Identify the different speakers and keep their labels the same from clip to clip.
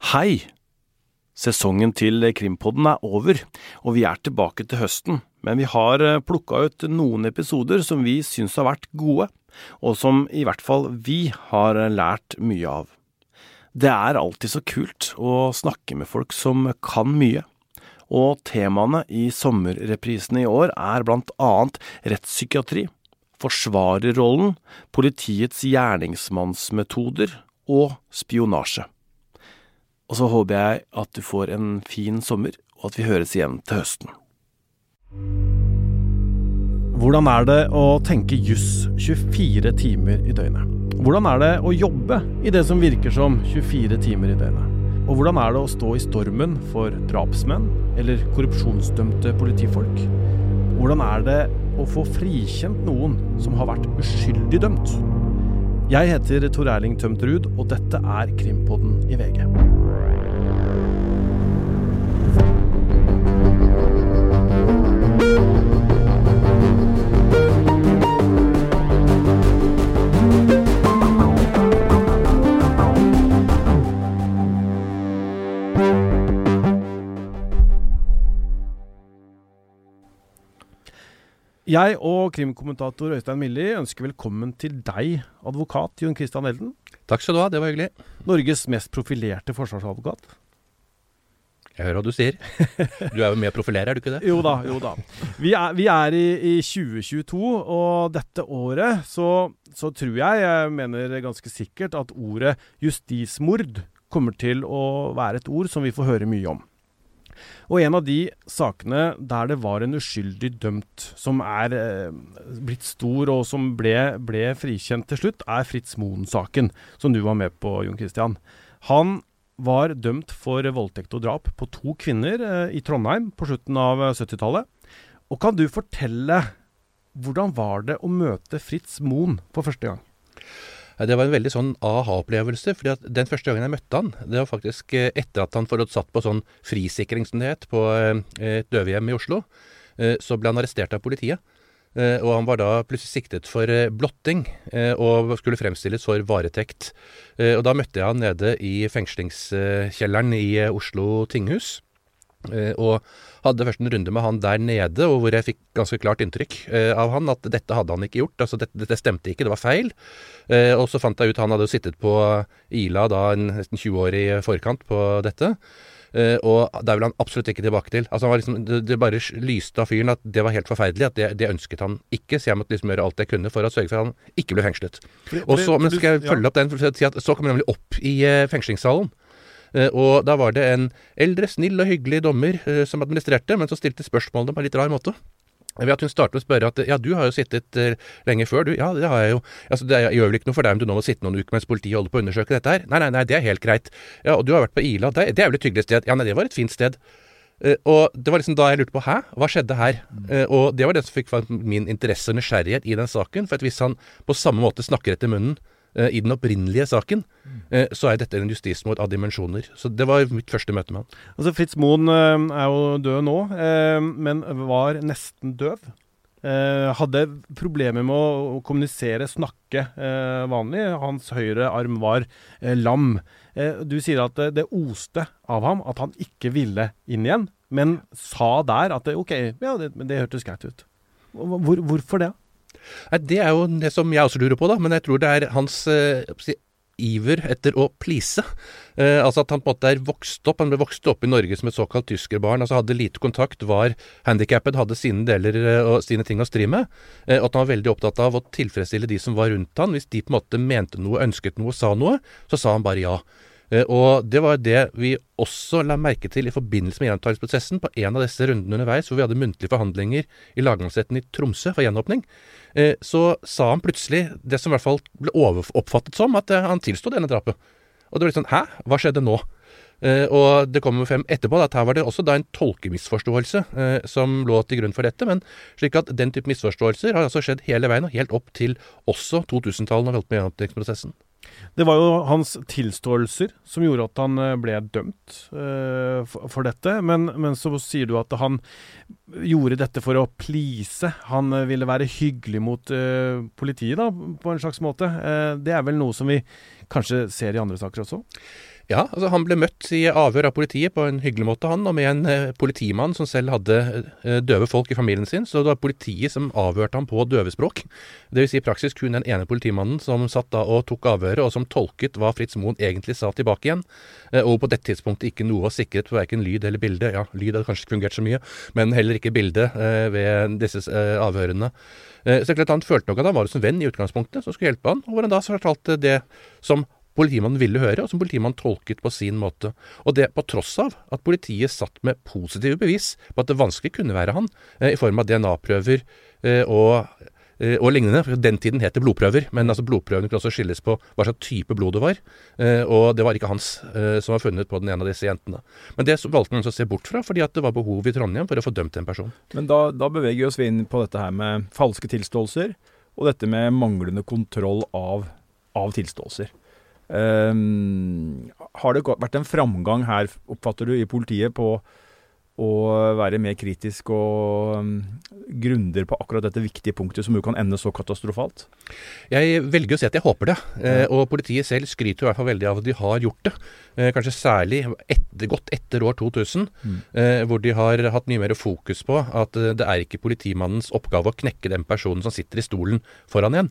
Speaker 1: Hei! Sesongen til Krimpodden er over, og vi er tilbake til høsten. Men vi har plukka ut noen episoder som vi syns har vært gode, og som i hvert fall vi har lært mye av. Det er alltid så kult å snakke med folk som kan mye. Og temaene i sommerreprisene i år er blant annet rettspsykiatri, forsvarerrollen, politiets gjerningsmannsmetoder og spionasje. Og så håper jeg at du får en fin sommer, og at vi høres igjen til høsten. Hvordan er det å tenke juss 24 timer i døgnet? Hvordan er det å jobbe i det som virker som 24 timer i døgnet? Og hvordan er det å stå i stormen for drapsmenn eller korrupsjonsdømte politifolk? Hvordan er det å få frikjent noen som har vært uskyldig dømt? Jeg heter Tor Erling Tømterud, og dette er Krimpodden i VG. Jeg og krimkommentator Øystein Milli ønsker velkommen til deg, advokat Jon Christian Elden.
Speaker 2: Takk skal du ha, det var hyggelig.
Speaker 1: Norges mest profilerte forsvarsadvokat.
Speaker 2: Jeg hører hva du sier. Du er jo med å profilere, er du ikke det?
Speaker 1: Jo da, jo da. Vi er, vi er i, i, 2022, og dette året så, så, tror jeg, jeg mener ganske sikkert, at ordet justismord kommer til å være et ord som vi får høre mye om. Og en av de sakene der det var en uskyldig dømt som er eh, blitt stor, og som ble, ble, frikjent til slutt, er Fritz Moen-saken, som du var med på, Jon Christian. Han var dømt for voldtekt og drap på to kvinner eh, i Trondheim på slutten av 70-tallet. Og kan du fortelle hvordan var det å møte Fritz Moen for første gang?
Speaker 2: Det var en veldig sånn aha-opplevelse. fordi at Den første gangen jeg møtte han, det var faktisk eh, etter at han forholdt satt på sånn frisikring, som det het, på eh, et døvehjem i Oslo. Eh, så ble han arrestert av politiet. Og han var da plutselig siktet for blotting, og skulle fremstilles for varetekt. Og da møtte jeg han nede i fengslingskjelleren i Oslo tinghus. Eh, og hadde først en runde med han der nede, og hvor jeg fikk ganske klart inntrykk eh, av han at dette hadde han ikke gjort. Altså dette, dette stemte ikke, det var feil. Eh, og så fant jeg ut han hadde jo sittet på Ila da en nesten 20 år i forkant på dette. og der vil han absolutt ikke tilbake til. Altså han var liksom, det, det bare lyste av fyren at det var helt forferdelig. At det, det, ønsket han ikke. Så jeg måtte liksom gjøre alt jeg kunne for å sørge for at han ikke ble fengslet. Og så, men skal jeg følge opp den, for å si at så kom han nemlig opp i fengslingssalen. Eh, og da var det en eldre, snill og hyggelig dommer eh, som administrerte, men som stilte spørsmålene på en litt rar måte. Ved at hun startet med å spørre at ja, du har jo sittet uh, lenge før, du. Ja, det har jeg jo. Altså, det gjør vel ikke noe for deg om du nå må sitte noen uker mens politiet holder på å undersøke dette her? Nei, nei, nei, det er helt greit. Ja, og du har vært på Ila. Det, det er vel et hyggelig sted? Ja, nei, det var et fint sted. Og det var liksom da jeg lurte på hæ, hva skjedde her? Uh, og det var det som fikk min interesse og nysgjerrighet i den saken. For at hvis han på samme måte snakker etter munnen Eh, I den opprinnelige saken eh, så er dette en justismord av dimensjoner. Så Det var mitt første møte med han.
Speaker 1: Altså Fritz Moen eh, er jo død nå, men var nesten døv. Hadde problemer med å kommunisere, snakke vanlig. Hans høyre arm var lam. Du sier at det oste av ham at han ikke ville inn igjen, men sa der at OK, ja, det, det hørtes greit ut. Hvor, hvorfor det?
Speaker 2: Nei, Det er jo det som jeg også lurer på, da. Men jeg tror det er hans eh, iver etter å please. Eh, altså at han på en måte er vokst opp. Han ble vokst opp i Norge som et såkalt tyskerbarn. altså Hadde lite kontakt, var handikappet, hadde sine deler eh, og sine ting å stri med. Eh, og at han var veldig opptatt av å tilfredsstille de som var rundt han. Hvis de på en måte mente noe, ønsket noe, sa noe, så sa han bare ja. Eh, og det var det vi også la merke til i forbindelse med gjenopptakelsesprosessen på en av disse rundene underveis, hvor vi hadde muntlige forhandlinger i lagmannsretten i Tromsø for gjenåpning. Eh, så sa han plutselig det som i hvert fall ble oppfattet som, at eh, han tilsto denne drapet. Og det ble sånn Hæ, hva skjedde nå? og det kommer frem etterpå at her var det også da en tolkemisforståelse som lå til grunn for dette. Men slik at den type misforståelser har altså skjedd hele veien, og helt opp til også 2000-tallet, når vi holdt med gjenopptakelsesprosessen.
Speaker 1: Det var jo hans tilståelser som gjorde at han eh, ble dømt uh, for, for, dette. Men, men, så sier du at han gjorde dette for å please. Han uh, ville være hyggelig mot uh, politiet, da, på en slags måte. det er vel noe som vi kanskje ser i andre saker også?
Speaker 2: Ja, altså han ble møtt i avhør av politiet på en hyggelig måte, han, og med en eh, politimann som selv hadde eh, døve folk i familien sin. Så det var politiet som avhørte ham på døvespråk. Dvs. Si i praksis kun den ene politimannen som satt da og tok avhøret, og som tolket hva Fritz Moen egentlig sa tilbake igjen. Eh, og på dette tidspunktet ikke noe var sikret på verken lyd eller bilde. Ja, lyd hadde kanskje ikke fungert så mye, men heller ikke bilde ved disse avhørene. Så klart Han følte nok at han var hos en venn i utgangspunktet som skulle hjelpe han, og hvor han da fortalte det som politimannen ville høre, og som politimannen tolket på sin måte. Og det på tross av at politiet satt med positive bevis på at det vanskelig kunne være han, eh, i form av DNA-prøver eh, og, eh, og lignende. Den tiden het det blodprøver, men altså blodprøvene kunne også skilles på hva slags type blod det var. Og det var ikke hans som var funnet på den ene av disse jentene. Men det valgte man å se bort fra, fordi at det var behov i Trondheim for å få dømt en person.
Speaker 3: Men da, da beveger vi oss inn på dette her med falske tilståelser, og dette med manglende kontroll av, av tilståelser. Um, har det vært en framgang her, oppfatter du, i politiet på å være mer kritisk og um, grundigere på akkurat dette viktige punktet, som jo kan ende så katastrofalt?
Speaker 2: Jeg velger å si at jeg håper det. Eh, og politiet selv skryter i hvert fall veldig av at de har gjort det. Eh, kanskje særlig etter, godt etter år 2000, mm. eh, hvor de har hatt mye mer fokus på at eh, det er ikke politimannens oppgave å knekke den personen som sitter i stolen foran en,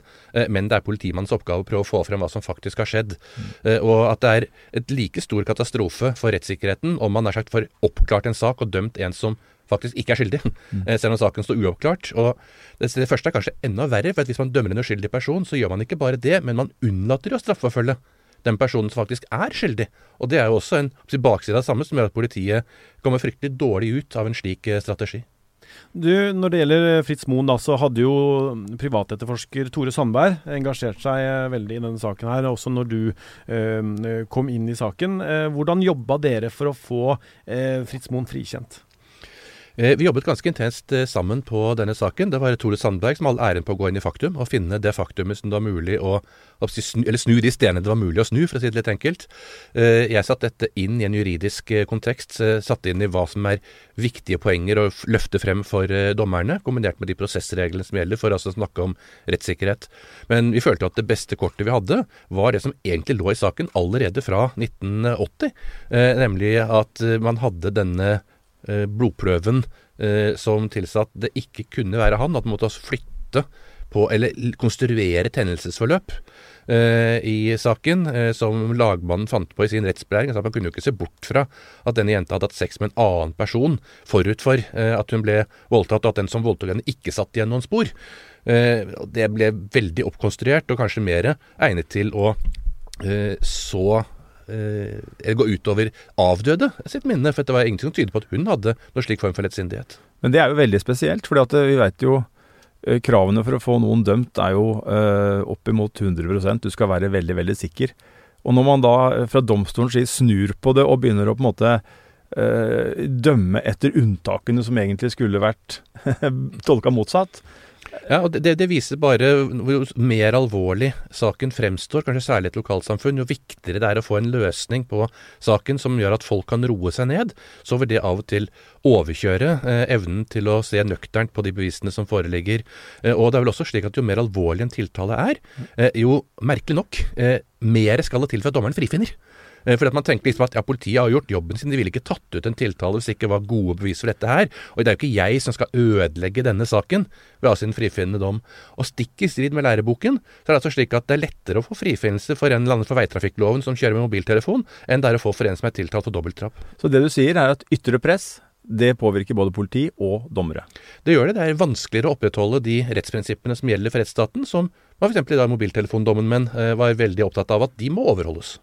Speaker 2: men det er politimannens oppgave å prøve å få frem hva som faktisk har skjedd. Mm. Og at det er et like stor katastrofe for rettssikkerheten om man nær sagt får oppklart en sak og dømt en som faktisk ikke er skyldig, mm. selv om saken står uoppklart. Og det, det, første er kanskje enda verre, for hvis man dømmer en uskyldig person, så gjør man ikke bare det, men man unnlater å straffeforfølge den personen som faktisk er skyldig. Og det er jo også en bakside av det samme som gjør at politiet kommer fryktelig dårlig ut av en slik eh, strategi.
Speaker 1: Du, Når det gjelder Fritz Moen, da, så hadde jo privatetterforsker Tore Sandberg engasjert seg veldig i denne saken her, også når du eh, kom inn i saken. Eh, hvordan jobba dere for å få eh, Fritz Moen frikjent?
Speaker 2: Eh, vi jobbet ganske intenst eh, sammen på denne saken. Det var Tore Sandberg som hadde æren på å gå inn i faktum og finne det faktumet som det var mulig å, eller snu de stenene det var mulig å snu, for å si det litt enkelt. Eh, jeg satte dette inn i en juridisk kontekst, satte inn i hva som er viktige poenger å løfte frem for dommerne, kombinert med de prosessreglene som gjelder for altså å snakke om rettssikkerhet. Men vi følte at det beste kortet vi hadde, var det som egentlig lå i saken allerede fra 1980, nemlig at man hadde denne blodprøven eh, som tilsa at det ikke kunne være han. At man måtte flytte på, eller konstruere et hendelsesforløp eh, i saken, eh, som lagmannen fant på i sin rettsbelæring. Altså, man kunne jo ikke se bort fra at denne jenta hadde hatt sex med en annen person forut for eh, at hun ble voldtatt, og at den som voldtok henne, ikke satt igjen noen spor. Eh, det ble veldig oppkonstruert, og kanskje mer egnet til å så eh, gå utover avdøde sitt minne. For det var ingenting som tyder på at hun hadde noen slik form for lettsindighet.
Speaker 3: Men det er jo veldig spesielt, for eh, vi vet jo eh, Kravene for å få noen dømt er jo eh, oppimot 100% Du skal være veldig, veldig sikker. Og når man da fra domstolens side snur på det og begynner å på en måte dømme etter unntakene som egentlig skulle vært tolka motsatt,
Speaker 2: ja, og det, det, viser bare hvor mer alvorlig saken fremstår, kanskje særlig et lokalsamfunn. Jo viktigere det er å få en løsning på saken som gjør at folk kan roe seg ned, så vil det av og til overkjøre eh, evnen til å se nøkternt på de bevisene som foreligger. Eh, og det er vel også slik at jo mer alvorlig en tiltale er, eh, jo merkelig nok eh, mer skal det til for at dommeren frifinner. Eh, fordi at Man tenker liksom at ja, politiet har gjort jobben sin, de ville ikke tatt ut en tiltale hvis det ikke var gode bevis for dette her. Og det er jo ikke jeg som skal ødelegge denne saken ved å ha sin frifinnende dom. Og stikk i strid med læreboken, så er det altså slik at det er lettere å få frifinnelse for en eller annen for veitrafikkloven som kjører med mobiltelefon, enn det er å få for en som er tiltalt for dobbeltdrap.
Speaker 3: Så det du sier er at ytre press det påvirker både politi og dommere.
Speaker 2: Det gjør det. Det er vanskeligere å opprettholde de rettsprinsippene som gjelder for rettsstaten, som f.eks. i dag mobiltelefondommen, men eh, var veldig opptatt av at de må overholdes.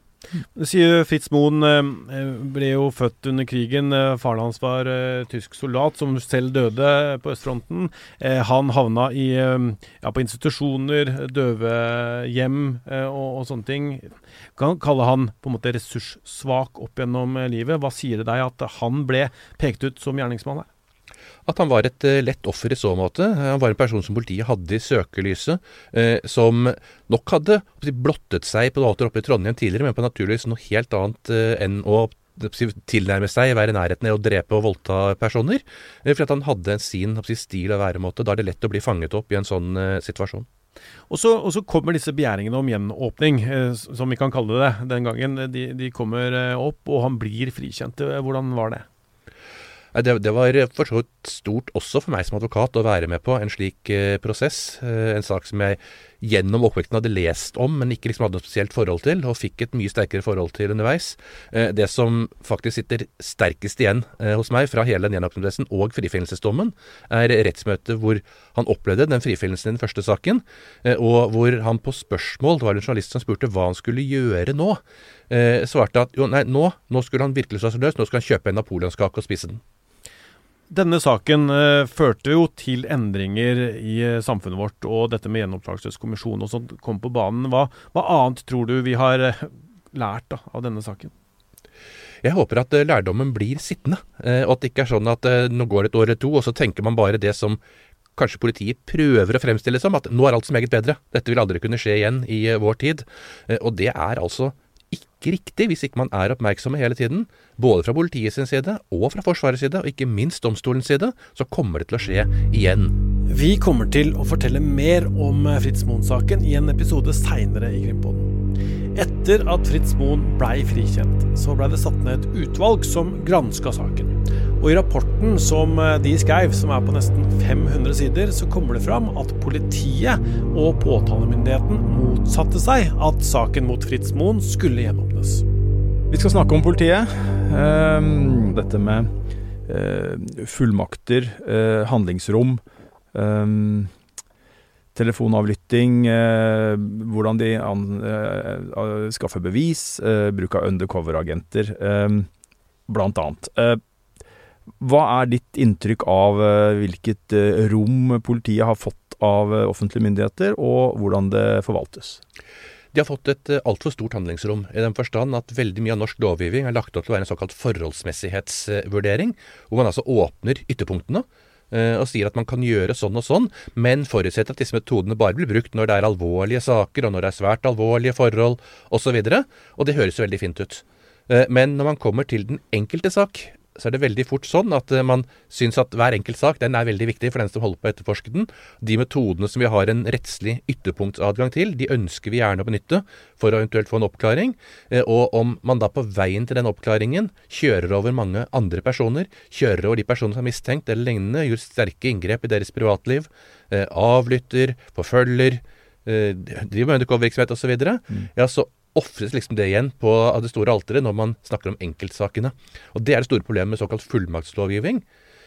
Speaker 1: Sier Fritz Moen eh, ble jo født under krigen. Eh, faren hans var eh, tysk soldat som selv døde på østfronten. Han havna i, ja, på institusjoner, døvehjem og, og sånne ting. Kan kalle han på en måte ressurssvak opp gjennom livet. Hva sier det deg at han ble pekt ut som gjerningsmann her?
Speaker 2: At han var et uh, lett offer i så måte. Han var en person som politiet hadde i søkelyset, uh, som nok hadde blottet seg på noe oppe i Trondheim tidligere, men på naturligvis noe helt annet uh, enn å tilnærme seg, være i nærheten av å drepe og voldta personer. fordi at han hadde sin stil og væremåte. Da er det lett å bli fanget opp i en sånn situasjon.
Speaker 1: Og så, og så kommer disse begjæringene om gjenåpning, eh, som vi kan kalle det den gangen. De, de kommer eh, opp, og han blir frikjent. Eh, hvordan var det?
Speaker 2: Det, det var for så vidt stort også for meg som advokat å være med på en slik eh, prosess. Eh, en sak som jeg gjennom oppvekten hadde lest om, men ikke liksom hadde noe spesielt forhold til, og fikk et mye sterkere forhold til underveis. Eh, det som faktisk sitter sterkest igjen eh, hos meg fra hele den gjenåpningsprosessen og frifinnelsesdommen, er rettsmøtet hvor han opplevde den frifinnelsen i den første saken, eh, og hvor han på spørsmål, det var en journalist som spurte hva han skulle gjøre nå, eh, svarte at jo, nei, nå, nå skulle han virkelig slå seg løs, nå skulle han kjøpe en napoleonskake og spise den.
Speaker 1: Denne saken eh, førte jo til endringer i eh, samfunnet vårt, og dette med gjenopptakelseskommisjon og sånt kom på banen. Hva, hva annet tror du vi har eh, lært da, av denne saken?
Speaker 2: Jeg håper at lærdommen blir sittende, og at det ikke er sånn at nå går et år eller to, og så tenker man bare det som kanskje politiet prøver å fremstille som, at nå er alt så meget bedre. Dette vil aldri kunne skje igjen i vår tid. Og det er altså ikke riktig hvis ikke man er oppmerksomme hele tiden. Både fra politiets side og fra Forsvarets side, og ikke minst domstolens side, så kommer det til å skje igjen.
Speaker 1: Vi kommer til å fortelle mer om eh, Fritz Moen-saken i en episode seinere i Krimpodden. Etter at Fritz Moen blei frikjent, så blei det satt ned et utvalg som granska saken. Og i rapporten som eh, de skrev, som er på nesten 500 sider, så kommer det fram at politiet og påtalemyndigheten motsatte seg at saken mot Fritz Moen skulle gjenåpnes.
Speaker 3: Vi skal snakke om politiet. Ehm, dette med eh, fullmakter, eh, handlingsrom, ehm, telefonavlytting, hvordan de skaffer bevis, bruk av undercover-agenter, ehm, blant annet. Hva er ditt inntrykk av eh, hvilket eh, rom politiet har fått av eh, offentlige myndigheter, og hvordan det forvaltes?
Speaker 2: De har fått et altfor stort handlingsrom, i den forstand at veldig mye av norsk lovgivning er lagt opp til å være en såkalt forholdsmessighetsvurdering, hvor man altså åpner ytterpunktene og sier at man kan gjøre sånn og sånn, men forutsetter at disse metodene bare blir brukt når det er alvorlige saker, og når det er svært alvorlige forhold osv. Og, så og det høres jo veldig fint ut. Men når man kommer til den enkelte sak, så er det veldig fort sånn at eh, man syns at hver enkelt sak den er veldig viktig for den som holder på å etterforske den. De metodene som vi har en rettslig ytterpunktsadgang til, de ønsker vi gjerne å benytte for å eventuelt få en oppklaring. Eh, Og om man da på veien til den oppklaringen kjører over mange andre personer, kjører over de personene som er mistenkt eller lignende, gjør sterke inngrep i deres privatliv, eh, avlytter, forfølger, driver med undercover-virksomhet osv.,
Speaker 3: Mm.
Speaker 2: ja, så ofres liksom det igjen på det store alteret når man snakker om enkeltsakene. Og Det er det store problemet med såkalt fullmaktslovgivning.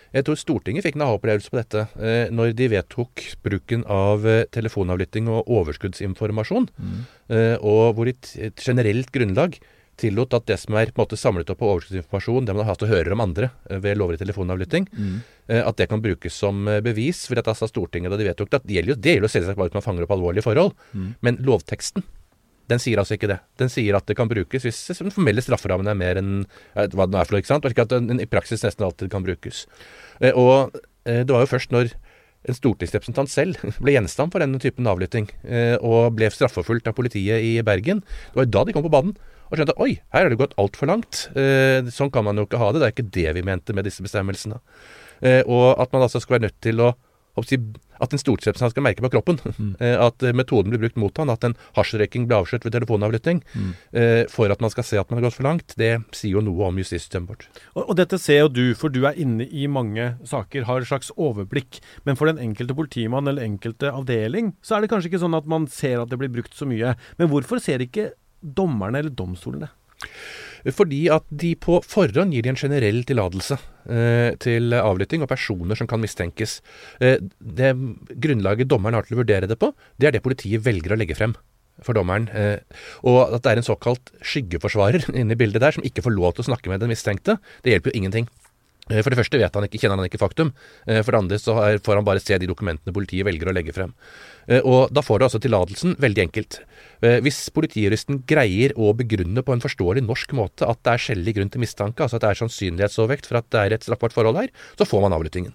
Speaker 2: Jeg tror Stortinget fikk en aha-opplevelse på dette eh, når de vedtok bruken av eh, telefonavlytting og overskuddsinformasjon, eh, og hvor de et generelt grunnlag tillot at det som er på en måte samlet opp på overskuddsinformasjon, det man har hatt og hører om andre eh, ved lovlig telefonavlytting, eh, at det kan brukes som eh, bevis. For at da sa Stortinget da de vedtok det, det gjelder jo, det gjelder jo selvsagt bare at man fanger opp alvorlige forhold. Men lovteksten den sier altså ikke det. Den sier at det kan brukes hvis den formelle strafferammen er mer enn hva den er for noe. ikke sant? Og ikke at den i praksis nesten alltid kan brukes. Eh, Og eh, det var jo først når en stortingsrepresentant selv ble gjenstand for denne typen avlytting, eh, og ble straffeforfulgt av politiet i Bergen. Det var jo da de kom på banen og skjønte oi, her har det gått altfor langt. Sånn kan man jo ikke ha det. Det er ikke det vi mente med disse bestemmelsene. Og at man altså skal være nødt til å å si, At en stortingsrepresentant skal merke på kroppen mm. at eh, metoden blir brukt mot han, at en hasjrøyking blir avslørt ved telefonavlytting, mm. for at man skal se at man har gått for langt, det sier jo noe om justissystemet vårt.
Speaker 1: Og, og dette ser jo du, for du er inne i mange saker, har et slags overblikk. Men for den enkelte politimann eller enkelte avdeling, så er det kanskje ikke sånn at man ser at det blir brukt så mye. Men hvorfor ser ikke dommerne eller domstolene?
Speaker 2: Fordi at de på forhånd gir de en generell tillatelse eh, til avlytting og personer som kan mistenkes. Eh, det grunnlaget dommeren har til å vurdere det på, det er det politiet velger å legge frem for dommeren. Eh, og at det er en såkalt skyggeforsvarer inne i bildet der, som ikke får lov til å snakke med den mistenkte, det hjelper jo ingenting. Eh, For det første vet han ikke, kjenner han ikke faktum. Eh, For det andre så får han bare se de dokumentene politiet velger å legge frem. Eh, Og da får du altså tillatelsen veldig enkelt. Hvis politijuristen greier å begrunne på en forståelig norsk måte at det er skjellig grunn til mistanke, altså at det er sannsynlighetsovervekt for at det er et straffbart forhold her, så får man avlyttingen.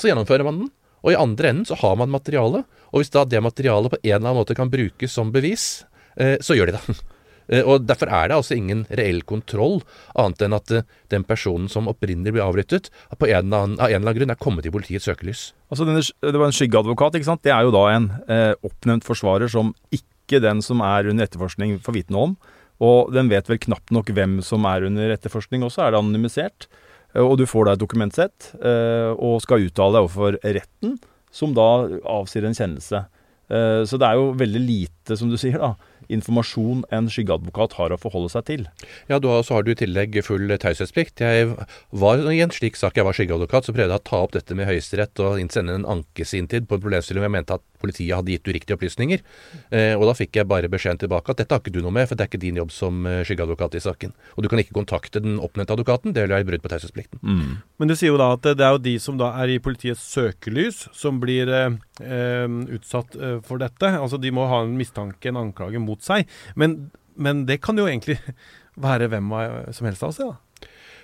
Speaker 2: Så gjennomfører man den. Og i andre enden så har man materiale, og hvis da det materialet på en eller annen måte kan brukes som bevis, så gjør de det. Eh, og Derfor er det altså ingen reell kontroll, annet enn at eh, den personen som opprinnelig ble avlyttet, på en eller annen, av en eller annen grunn er kommet i politiets søkelys.
Speaker 3: Altså denne, Det var en skyggeadvokat, ikke sant? Det er jo da en eh, oppnevnt forsvarer som ikke den som er under etterforskning får vite noe om. Og den vet vel knapt nok hvem som er under etterforskning også, er det anonymisert. Eh, og du får da et dokumentsett eh, og skal uttale deg overfor retten, som da avsier en kjennelse. Eh, så det er jo veldig lite, som du sier, da, informasjon en skyggeadvokat har å forholde seg til.
Speaker 2: Ja, du så har du i tillegg full taushetsplikt. Jeg var i en slik sak jeg var skyggeadvokat, så prøvde jeg å ta opp dette med Høyesterett og sende en anke sin tid på en problemstilling jeg mente at politiet hadde gitt uriktige opplysninger. Eh, og da fikk jeg bare beskjeden tilbake at dette har ikke du noe med, for det er ikke din jobb som eh, skyggeadvokat i saken. Og du kan ikke kontakte den oppnevnte advokaten, det vil være brudd på taushetsplikten.
Speaker 1: Mm. Men du sier jo da at det er jo de som da er i politiets søkelys, som blir eh, eh utsatt eh, for dette. Altså de må ha en mistanke, en anklage mot seg. Men, men det kan jo egentlig være hvem som helst av oss, ja.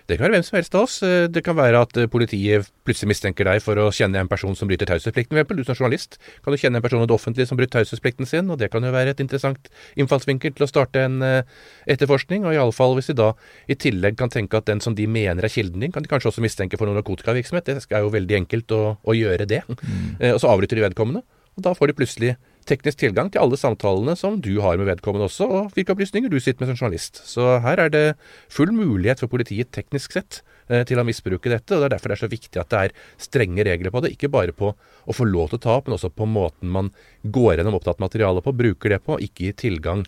Speaker 2: Det kan være hvem som helst av oss. Eh, det kan være at eh, politiet plutselig mistenker deg for å kjenne en person som bryter taushetsplikten. Du som journalist kan du kjenne en person i det offentlige som bryter taushetsplikten sin, og det kan jo være et interessant innfallsvinkel til å starte en uh, etterforskning. Og iallfall hvis de da i tillegg kan tenke at den som de mener er kilden din, kan de kanskje også mistenke for noe narkotikavirksomhet. Det er jo veldig enkelt å, å gjøre det. Mm. Og så avbryter de vedkommende. Og da får de plutselig teknisk tilgang til alle samtalene som du har med vedkommende også, og hvilke opplysninger du sitter med som journalist. Så her er det full mulighet for politiet teknisk sett eh, til å misbruke dette. og Det er derfor det er så viktig at det er strenge regler på det. Ikke bare på å få lov til å ta opp, men også på måten man går gjennom opptatt materiale på, bruker det på, ikke gi tilgang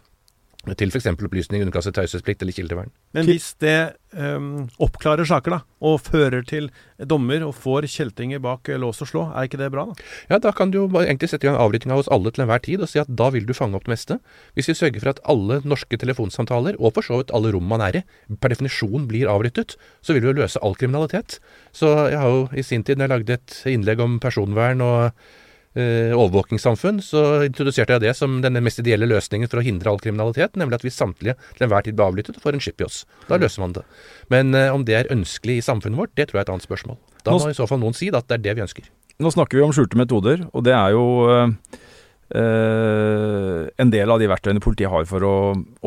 Speaker 2: til f.eks. opplysning underkastet taushetsplikt eller kildevern.
Speaker 1: Men hvis det um, oppklarer saker da, og fører til dommer og får kjeltringer bak lås og slå, er ikke det bra? da?
Speaker 2: Ja, da kan du jo egentlig sette i gang avlytting av oss alle til enhver tid og si at da vil du fange opp det meste. Hvis vi sørger for at alle norske telefonsamtaler, og for så vidt alle rom man er i, per definisjon blir avlyttet, så vil vi jo løse all kriminalitet. Så jeg har jo i sin tid, når jeg lagde et innlegg om personvern og eh, overvåkingssamfunn, så introduserte jeg det som den mest ideelle løsningen for å hindre all kriminalitet, nemlig at vi samtlige til enhver tid blir avlyttet og får en chip i oss. Da mm. løser man det. Men eh, om det er ønskelig i samfunnet vårt, det tror jeg er et annet spørsmål. Da må i så fall noen si at det er det vi ønsker.
Speaker 3: Nå snakker vi om skjulte metoder, og det er jo eh, Uh, en del av de verktøyene politiet har for å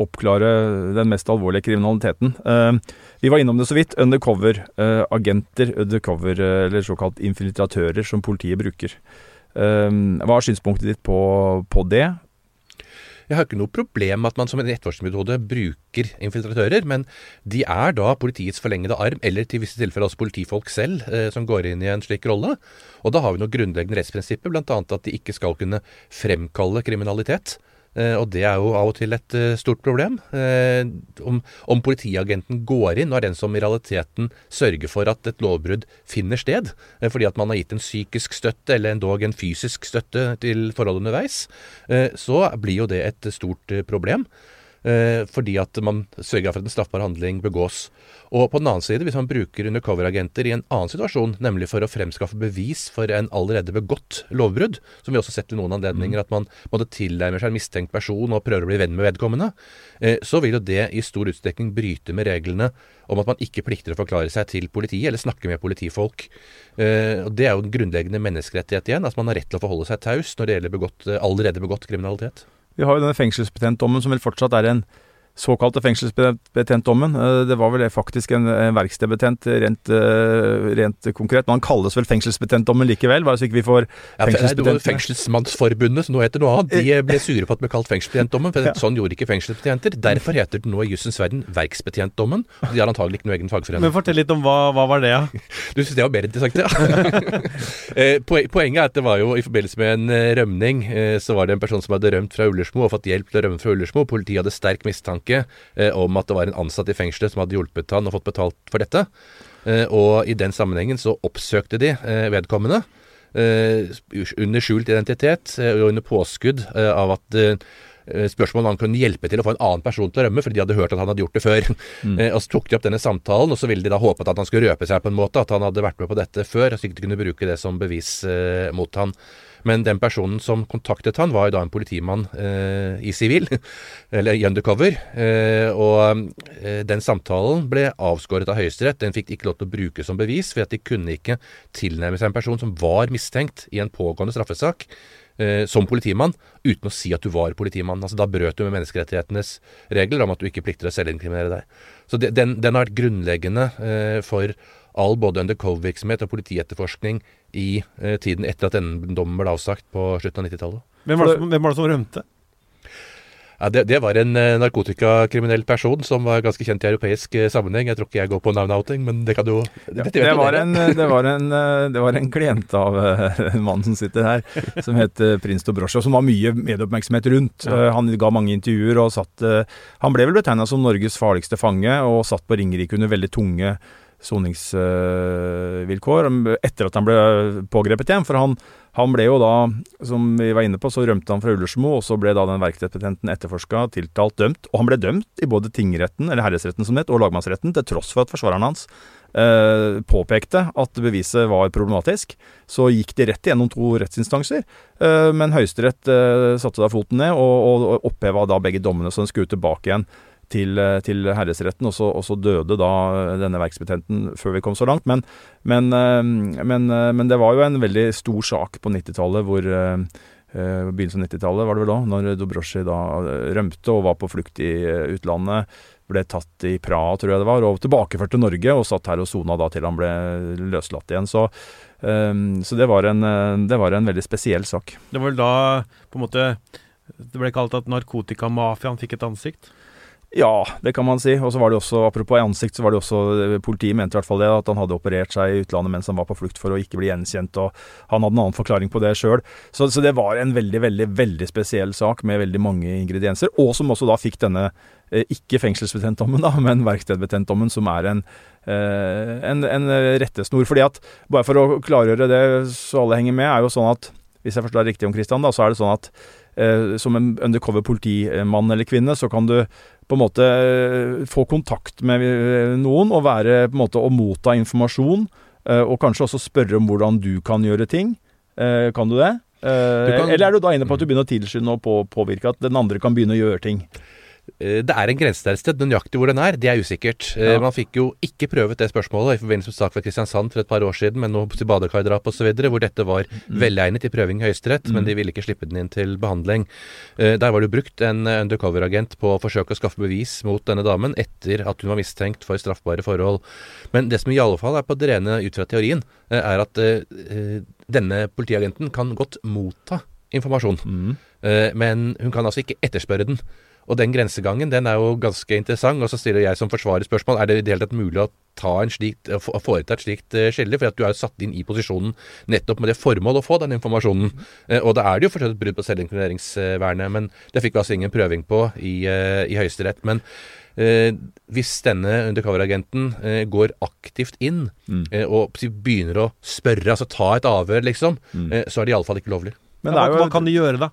Speaker 3: oppklare den mest alvorlige kriminaliteten. Uh, vi var innom det så vidt. Undercover uh, agenter, undercover eller såkalt infiltratører, som politiet bruker. Ehm, hva er synspunktet ditt på, på det?
Speaker 2: Jeg har ikke noe problem med at man som en etterforskningsmetode bruker infiltratører, men de er da politiets forlengede arm, eller til visse tilfeller også politifolk selv, eh, som går inn i en slik rolle. Og da har vi noen grunnleggende rettsprinsipper, bl.a. at de ikke skal kunne fremkalle kriminalitet. Eh, og det er jo av og til et eh, stort problem. Eh, om, om, politiagenten går inn og er den som i realiteten sørger for at et lovbrudd finner sted, fordi at man har gitt en psykisk støtte eller endog en fysisk støtte til forholdet underveis, så blir jo det et stort problem. Eh, fordi at man sørger for at en straffbar handling begås. Og på den annen side, hvis man bruker undercover-agenter i en annen situasjon, nemlig for å fremskaffe bevis for en allerede begått lovbrudd, som vi også har sett i noen anledninger, mm. at man måtte tilnærmer seg en mistenkt person og prøver å bli venn med vedkommende, eh, så vil jo det i stor utstrekning bryte med reglene om at man ikke plikter å forklare seg til politiet eller snakke med politifolk. Eh, og Det er jo en grunnleggende menneskerettighet igjen, at man har rett til å forholde seg taus når det gjelder begått, allerede begått kriminalitet.
Speaker 3: Vi har jo denne fengselsbetjentdommen som vel fortsatt er en såkalte fengselsbetjentdommen. Eh, det var vel faktisk en, verkstedbetjent, rent, eh, rent, konkret. Men han kalles vel fengselsbetjentdommen likevel, bare så ikke vi får
Speaker 2: ja, fengselsbetjent. Fengselsmannsforbundet, som nå heter noe annet, de ble sure på at det ble kalt fengselsbetjentdommen. For ja. sånn gjorde ikke fengselsbetjenter. Derfor heter den nå i jussens verden verksbetjentdommen. De har antagelig ikke noe egen fagforening.
Speaker 1: Men fortell litt om hva, hva var det, ja?
Speaker 2: Du syns det var mer interessant, ja? Eh, poenget er at det var jo i forbindelse med en rømning, så var det en person som hadde rømt fra Ullersmo og fått hjelp til å rømme fra Ullersmo. Politiet hadde sterk mistanke mistanke eh, om at det var en ansatt i fengselet som hadde hjulpet han og fått betalt for dette. Eh, og i den sammenhengen så oppsøkte de eh, vedkommende. under skjult identitet og under påskudd av at spørsmål om han kunne hjelpe til å få en annen person til å rømme, fordi de hadde hørt at han hadde gjort det før. Mm. og Så tok de opp denne samtalen, og så ville de da håpet at han skulle røpe seg på en måte, at han hadde vært med på dette før, så ikke kunne bruke det som bevis mot han. Men den personen som kontaktet han, var jo da en politimann eh, i sivil, eller i undercover. Eh, og eh, den samtalen ble avskåret av Høyesterett. Den fikk de ikke lov til å bruke som bevis, for at de kunne ikke tilnærme seg en person som var mistenkt i en pågående straffesak eh, som politimann uten å si at du var politimann. Altså Da brøt du med menneskerettighetenes regler om at du ikke plikter å selvinkriminere deg. Så den, den, har vært grunnleggende eh, for all både undercover-virksomhet og politietterforskning i eh, tiden etter at denne dommen ble avsagt på slutten av 90-tallet.
Speaker 1: Hvem, hvem, var det som rømte?
Speaker 2: Ja, det, det, var en eh, narkotikakriminell person som var ganske kjent i europeisk eh, sammenheng. Jeg tror ikke jeg går på navn-outing, men det kan du
Speaker 3: ja, det, var en, det, var en, det var en klient av en mann som sitter her, som het prins Dobrosja, som var mye medieoppmerksomhet rundt. Ja. han ga mange intervjuer og satt Han ble vel betegna som Norges farligste fange, og satt på Ringerike under veldig tunge soningsvilkår etter at han ble pågrepet igjen. For han, han, ble jo da, som vi var inne på, så rømte han fra Ullersmo, og så ble da den verkstedbetjenten etterforska, tiltalt, dømt. Og han ble dømt i både tingretten, eller herresretten som det og lagmannsretten, til tross for at forsvareren hans eh, påpekte at beviset var problematisk. Så gikk de rett igjennom to rettsinstanser, eh, men Høyesterett eh, satte da foten ned og, og oppheva da begge dommene, så den skulle tilbake igjen til, eh, til herresretten, og så, og så, døde da denne verksbetjenten før vi kom så langt. Men, men, eh, men, eh, men det var jo en veldig stor sak på 90-tallet hvor Begynnelsen av 90-tallet var det vel da, når Dobrosji da rømte og var på flukt i utlandet. Ble tatt i Praha, tror jeg det var, og tilbakeført til Norge og satt her og sona da til han ble løslatt igjen. Så, så det, var en, det var en veldig spesiell sak.
Speaker 1: Det var vel da på en måte det ble kalt at narkotikamafiaen fikk et ansikt?
Speaker 3: Ja, det kan man si. Og så var det også, apropos ansikt, så var det også eh, Politiet mente i hvert fall det, at han hadde operert seg i utlandet mens han var på flukt for å ikke bli gjenkjent, og han hadde en annen forklaring på det sjøl. Så, så, det var en veldig, veldig, veldig spesiell sak med veldig mange ingredienser, og som også da fikk denne eh, ikke fengselsbetjentdommen, da, men verkstedbetjentdommen, som er en, eh, en, en rettesnor. Fordi at, bare for å klargjøre det så alle henger med, er jo sånn at hvis jeg forstår riktig om Kristian, da, så er det sånn at eh, som en undercover politimann eller -kvinne, så kan du på en måte eh, få kontakt med eh, noen og være på en måte å motta informasjon. Eh, og kanskje også spørre om hvordan du kan gjøre ting. Kan du det? Du kan, eller er du da inne på at du begynner å tilskynde og påvirke at den andre kan begynne å gjøre ting?
Speaker 2: Eh, det er en grense der et sted. Nøyaktig hvor den er, det er usikkert. Eh, ja. Man fikk jo ikke prøvet det spørsmålet i forbindelse med sak fra Kristiansand for et par år siden, med noe badekardrap osv., hvor dette var mm. velegnet til prøving i Høyesterett, mm. men de ville ikke slippe den inn til behandling. Eh, der var det brukt en undercover-agent på å forsøke å skaffe bevis mot denne damen etter at hun var mistenkt for straffbare forhold. Men det som i alle fall er på det rene ut fra teorien, er at denne politiagenten kan godt motta informasjon, mm. men hun kan altså ikke etterspørre den. Og den grensegangen den er jo ganske interessant. Og så stiller jeg som forsvarer spørsmål er det i det hele tatt mulig å ta en slikt, foreta et slikt uh, skille, for at du er satt inn i posisjonen nettopp med det formål å få den informasjonen. Uh, og da er det jo fortsatt et brudd på selvinkrimineringsvernet, men det fikk vi altså ingen prøving på i, uh, i Høyesterett. Men hvis denne undercover-agenten går aktivt inn mm. og begynner å spørre, altså ta et avhør, liksom, mm. så er det iallfall ikke lovlig.
Speaker 1: Men jo, hva, hva kan de gjøre, da?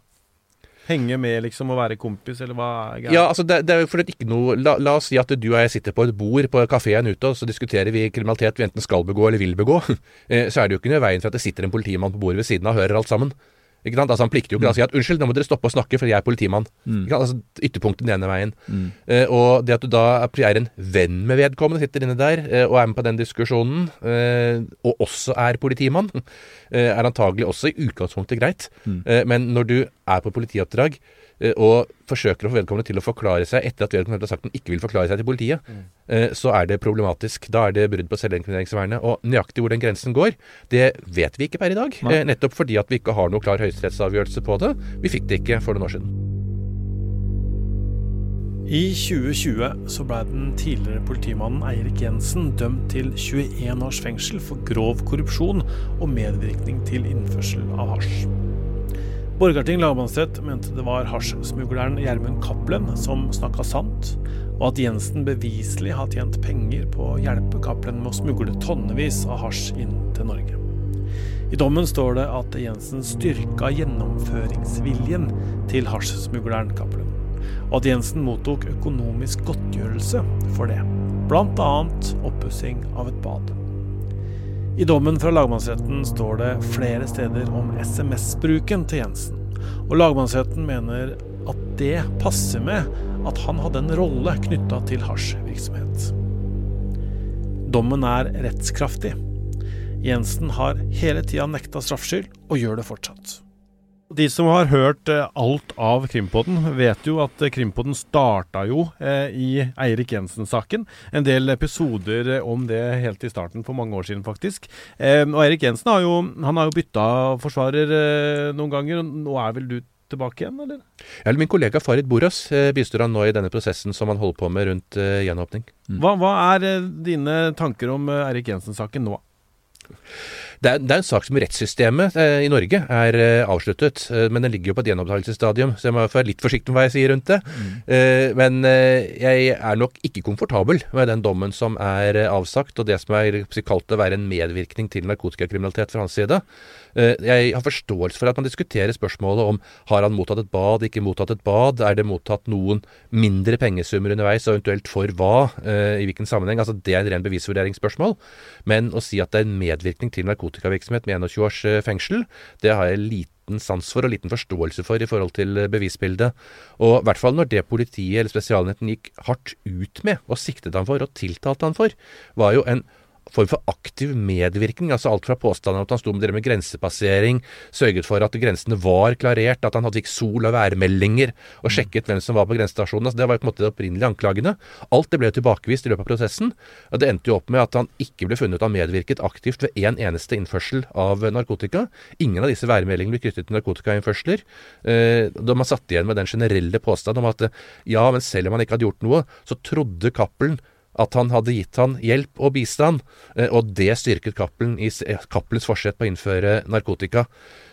Speaker 1: Henge med, liksom, og være kompis, eller hva er
Speaker 2: greia? Ja, altså, det, det er jo fordi ikke noe la, la, oss si at du og jeg sitter på et bord på kafeen ute, og så diskuterer vi kriminalitet vi enten skal begå eller vil begå. Eh, så er det jo ikke noe i veien for at det sitter en politimann på bordet ved siden av og hører alt sammen. Altså Han plikter jo ikke mm. å si at 'unnskyld, nå må dere stoppe å snakke, for jeg er politimann'. Mm. Altså Ytterpunktet den ene veien. Mm. Eh, og det at du da er en venn med vedkommende, sitter inne der eh, og er med på den diskusjonen, eh, og også er politimann, eh, er antagelig også i utgangspunktet greit. Mm. Eh, men når du er på politioppdrag, og forsøker å få vedkommende til å forklare seg etter at vedkommende har sagt at han ikke vil forklare seg til politiet, mm. Eh, så er det problematisk. Da er det brudd på selvinkrimineringsvernet. Og nøyaktig hvor den grensen går, det vet vi ikke per i dag. Nei. Eh, nettopp fordi at vi ikke har noe klar høyesterettsavgjørelse på det. Vi fikk det ikke for noen år siden.
Speaker 1: I 2020 så ble den tidligere politimannen Eirik Jensen dømt til 21 års fengsel for grov korrupsjon og medvirkning til innførsel av hasj. Borgarting lagmannsrett mente det var hasjsmugleren Gjermund Cappelen som snakka sant, og at Jensen beviselig har tjent penger på å hjelpe Cappelen med å smugle tonnevis av hasj inn til Norge. I dommen står det at Jensen styrka gjennomføringsviljen til hasjsmugleren Cappelen, og at Jensen mottok økonomisk godtgjørelse for det, bl.a. oppussing av et bad. I dommen fra lagmannsretten står det flere steder om SMS-bruken til Jensen, og lagmannsretten mener at det passer med at han hadde en rolle knytta til hasjvirksomhet. Dommen er rettskraftig. Jensen har hele tida nekta straffskyld, og gjør det fortsatt. De som har hørt eh, alt av Krimpodden, vet jo at eh, Krimpodden starta jo eh, i Eirik Jensen-saken. En del episoder om det helt i starten, for mange år siden faktisk. Og Eirik Jensen har jo, han har jo bytta forsvarer noen ganger. og Nå er vel du tilbake igjen, eller?
Speaker 2: Ja, min kollega Farid Boras bistår han nå i denne prosessen som han holder på med rundt gjenåpning.
Speaker 1: Hva, hva, er dine tanker om Eirik Jensen-saken nå?
Speaker 2: Det er, det er, en sak som rettssystemet eh, i Norge er eh, avsluttet, eh, men den ligger jo på et gjenopptakelsesstadium, så jeg må være litt forsiktig med hva jeg sier rundt det. Mm. Eh, men eh, jeg er nok ikke komfortabel med den dommen som er eh, avsagt, og det som er kalt å være en medvirkning til narkotikakriminalitet fra hans side. jeg har forståelse for at man diskuterer spørsmålet om har han mottatt et bad, ikke mottatt et bad, er det mottatt noen mindre pengesummer underveis, og eventuelt for hva, i hvilken sammenheng. altså Det er en ren bevisvurderingsspørsmål. Men å si at det er en medvirkning til narkotika narkotikavirksomhet med 21 års eh, fengsel. Det har jeg liten sans for og liten forståelse for i forhold til eh, bevisbildet. Og i hvert fall når det politiet eller Spesialenheten gikk hardt ut med og siktet han for og tiltalte han for, var jo en form for aktiv medvirkning. altså Alt fra påstander at han sto med, med grensepassering, sørget for at grensene var klarert, at han hadde fikk sol- og værmeldinger og sjekket hvem som var på grensestasjonen. Altså, det var på en måte de opprinnelige anklagene. Alt det ble tilbakevist i løpet av prosessen. og Det endte jo opp med at han ikke ble funnet å ha medvirket aktivt ved én en eneste innførsel av narkotika. Ingen av disse værmeldingene ble knyttet til narkotikainnførsler. Eh, da man satt igjen med den generelle påstanden om at ja, men selv om han ikke hadde gjort noe, så trodde Cappelen at han hadde gitt han hjelp og bistand, eh, og det styrket Cappelen i Cappelens eh, forsett på å innføre narkotika.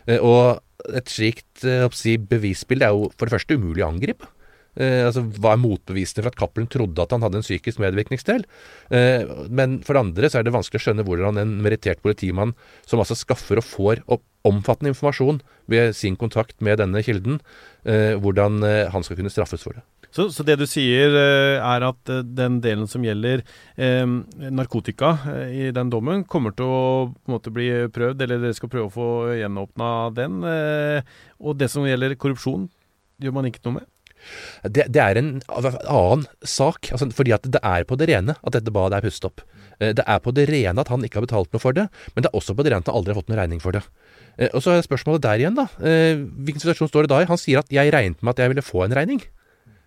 Speaker 2: Eh, og et slikt si, bevisbilde er jo for det første umulig å angripe. Eh, altså, Hva er motbevisene for at Cappelen trodde at han hadde en psykisk medvirkningsdel? Eh, men for det andre så er det vanskelig å skjønne hvordan en merittert politimann, som altså skaffer og får omfattende informasjon ved sin kontakt med denne kilden, eh, hvordan han skal kunne straffes for det.
Speaker 1: Så, så, det du sier eh, er at eh, den delen som gjelder eh, narkotika eh, i den dommen, kommer til å måte bli prøvd, eller dere skal prøve å få gjenåpna den. Eh, og det som gjelder korrupsjon, gjør man ikke noe med?
Speaker 2: Det, det er en annen sak. Altså, fordi at det er på det rene at dette badet er pustet opp. Det er på det rene at han ikke har betalt noe for det, men det er også på det rene at han aldri har fått noen regning for det. Og så er spørsmålet der igjen, da. Hvilken situasjon står det da i? Han sier at 'jeg regnet med at jeg ville få en regning'.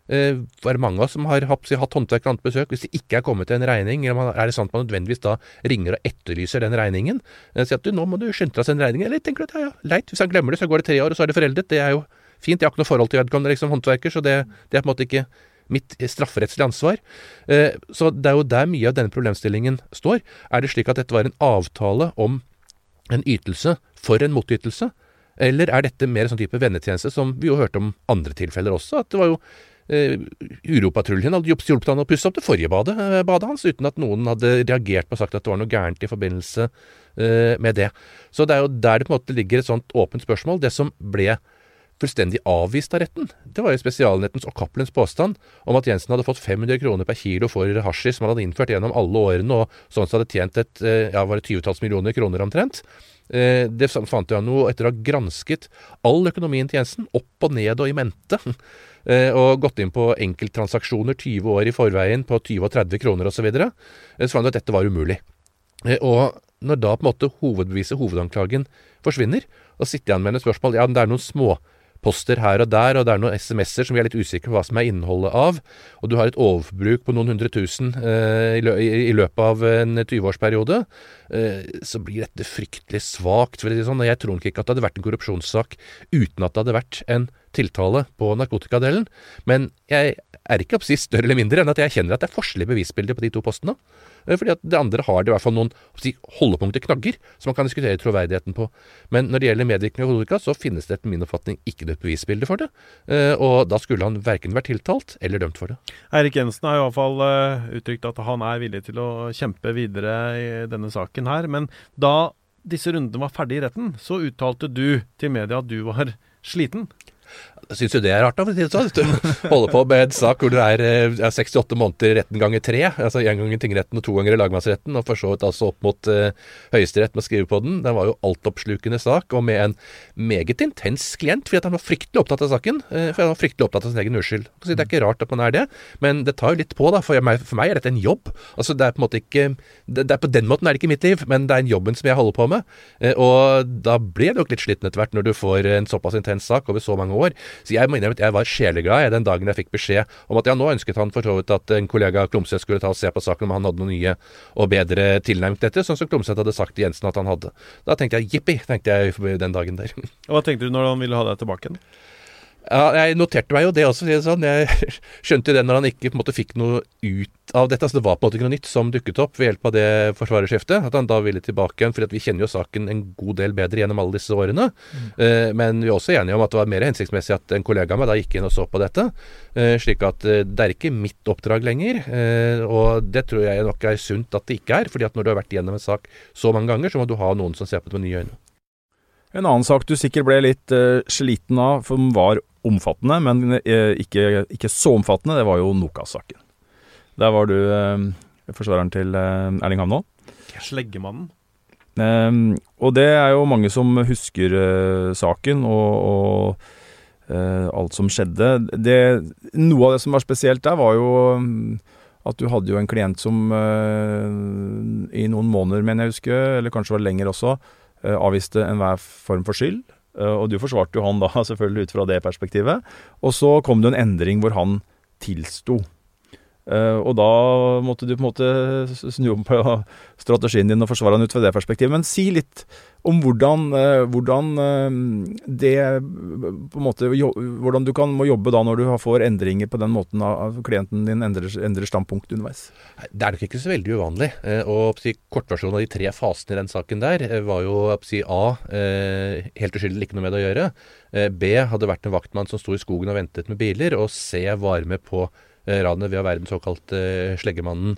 Speaker 2: Er det mange av oss som har hatt, hatt håndverkere annet besøk. Hvis det ikke er kommet til en regning, er det sant at man nødvendigvis da ringer og etterlyser den regningen? Uh, sier at du, nå må du skynde deg å sende regning. Eller tenker du at ja, ja, leit, hvis han glemmer det, så går det tre år, og så er det foreldet. Det er jo fint. Jeg har ikke noe forhold til vedkommende liksom, håndverker, så det, det, er på en måte ikke mitt strafferettslige ansvar. Uh, så det er jo der mye av denne problemstillingen står. Er det slik at dette var en avtale om en ytelse for en motytelse? Eller er dette mer en sånn type vennetjeneste, som vi jo hørte om andre tilfeller også? At det var jo Uh, Uropatruljen hadde hjulpet han å pusse opp det forrige badet, uh, badet, hans, uten at noen hadde reagert på og sagt at det var noe gærent i forbindelse uh, med det. Så det er jo der det på en måte ligger et sånt åpent spørsmål. Det som ble fullstendig avvist av retten, det var jo Spesialenhetens og Cappelens påstand om at Jensen hadde fått 500 kroner per kilo for hasjis som han hadde innført gjennom alle årene, og sånn sett hadde tjent et ja, var det tyvetalls millioner kroner omtrent. Det fant jeg noe etter å ha gransket all økonomien til Jensen, opp og ned og i mente. Eh, og gått inn på enkelttransaksjoner 20 år i forveien på 20 og 30 kroner osv., så, videre, eh, så fant du at dette var umulig. Eh, og når da på en måte hovedbeviset, hovedanklagen, forsvinner, og sitter igjen med et spørsmål Ja, det er noen småposter her og der, og det er noen SMS-er som vi er litt usikre på hva som er innholdet av, og du har et overforbruk på noen hundre tusen eh, i, løpet av en 20-årsperiode, eh, så blir dette fryktelig svakt. For det sånn, og jeg tror ikke at det hadde vært en korrupsjonssak uten at det hadde vært en tiltale på narkotikadelen, men jeg er ikke oppsist større eller mindre enn at jeg kjenner at det er forskjellige bevisbilder på de to postene. Eh, fordi at det andre har det i hvert fall noen si, holdepunkter, knagger, som man kan diskutere troverdigheten på. Men når det gjelder medvirkning av narkotika, så finnes det etter min oppfatning ikke noe bevisbilde for det. Eh, og da skulle han verken vært tiltalt eller dømt for det.
Speaker 1: Eirik Jensen har i hvert fall uh, uttrykt at han er villig til å kjempe videre i denne saken her. Men da disse rundene var ferdig i retten, så uttalte du til media at du var sliten?
Speaker 2: Syns du det er rart, da? for å si det sånn? Hvis du på med en sak hvor det er, eh, er 68 måneder retten ganger tre, altså én gang i tingretten og to ganger i lagmannsretten, og for så vidt altså opp mot uh, Høyesterett med å skrive på den. Den var jo altoppslukende sak, og med en meget intens klient, fordi at han var fryktelig opptatt av saken. Uh, for han var fryktelig opptatt av sin egen uskyld. Det er ikke rart at man er det, men det tar jo litt på, da. For meg, for meg er dette en jobb. Altså, det er på en måte ikke det er På den måten er det ikke mitt liv, men det er en jobben som jeg holder på med. Uh, og da blir jeg nok litt sliten etter hvert når du får en såpass intens sak over så mange år. Så jeg må innrømme at jeg var sjeleglad den dagen jeg fikk beskjed om at ja, nå ønsket han for så vidt at en kollega av Klomsæt skulle ta og se på saken om han hadde noe nye og bedre tilnærmet dette, sånn som Klomsæt hadde sagt til Jensen at han hadde. Da tenkte jeg jippi, tenkte jeg den dagen der.
Speaker 1: Og Hva tenkte du når han ville ha deg tilbake igjen?
Speaker 2: Ja, jeg noterte meg jo det også, sånn. Jeg skjønte jo det når han ikke på en måte fikk noe ut av dette. Altså Det var på en måte ikke noe nytt som dukket opp ved hjelp av det forsvarerskiftet. At han da ville tilbake igjen, for vi kjenner jo saken en god del bedre gjennom alle disse årene. Mm. Eh, men vi er også enige om at det var mer hensiktsmessig at en kollega av meg da gikk inn og så på dette. Eh, slik at eh, det er ikke mitt oppdrag lenger. og det tror jeg nok er sunt at det ikke er. fordi at når du har vært gjennom en sak så mange ganger, så må du ha noen som ser på det med nye øyne.
Speaker 3: En annen sak du sikkert ble litt sliten av, den var omfattende, men eh, ikke, ikke så omfattende. Det var jo Nokas-saken. Der var du eh, forsvareren til eh, Erling Havnå.
Speaker 1: Sleggemannen.
Speaker 3: Um, og det er jo mange som husker uh, saken og, og uh, alt som skjedde. Det, noe av det som var spesielt der, var jo um, at du hadde jo en klient som uh, i noen måneder, mener jeg husker, eller kanskje var lenger også, avviste enhver form for skyld. Eh, og du forsvarte jo han da, selvfølgelig ut fra det perspektivet. Og så kom det en endring hvor han tilsto. Uh, og da måtte du på en måte snu om på strategien din og forsvare den ut fra det perspektivet. Men si litt om hvordan, uh, hvordan uh, det på en måte Hvordan du kan, må jobbe da når du får endringer på den måten at klienten din endrer, endrer standpunkt underveis.
Speaker 2: Det er nok ikke så veldig uvanlig. og Kortversjonen av de tre fasene i den saken der var jo A. helt uskyldig ikke noe med det å gjøre. B. Hadde vært en vaktmann som sto i skogen og ventet med biler. Og C. Var med på Eh, ranet ved å være den såkalte eh, sleggemannen.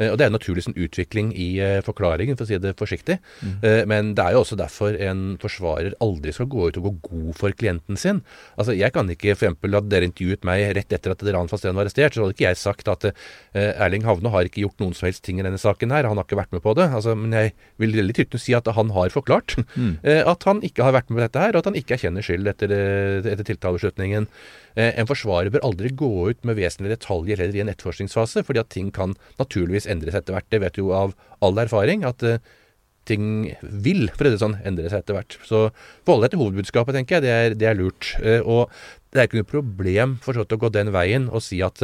Speaker 2: Eh, og Det er en naturlig sånn, utvikling i forklaringen, for å si det forsiktig. Mm. Men det er jo også derfor en forsvarer aldri skal gå ut og gå god for klienten sin. Altså, Jeg kan ikke f.eks. at dere intervjuet meg rett etter at Ran Fasten var arrestert, så hadde ikke jeg sagt at Erling Havne har ikke gjort noen som helst ting i denne saken her. Han har ikke vært med på det. Altså, men jeg vil veldig trygt si at han har forklart mm. at han ikke har vært med på dette her, og at han ikke erkjenner skyld etter, etter tiltalebeslutningen. Eh, en forsvarer bør aldri gå ut med vesentlige detaljer heller i en etterforskningsfase, fordi at ting kan naturligvis endres etter hvert. Det vet du jo av all erfaring. at uh, ting vil for det sånn, endre seg etter hvert. Så forholde deg til hovedbudskapet, tenker jeg. Det er, det er lurt. Uh, og det er ikke noe problem for så å gå den veien og si at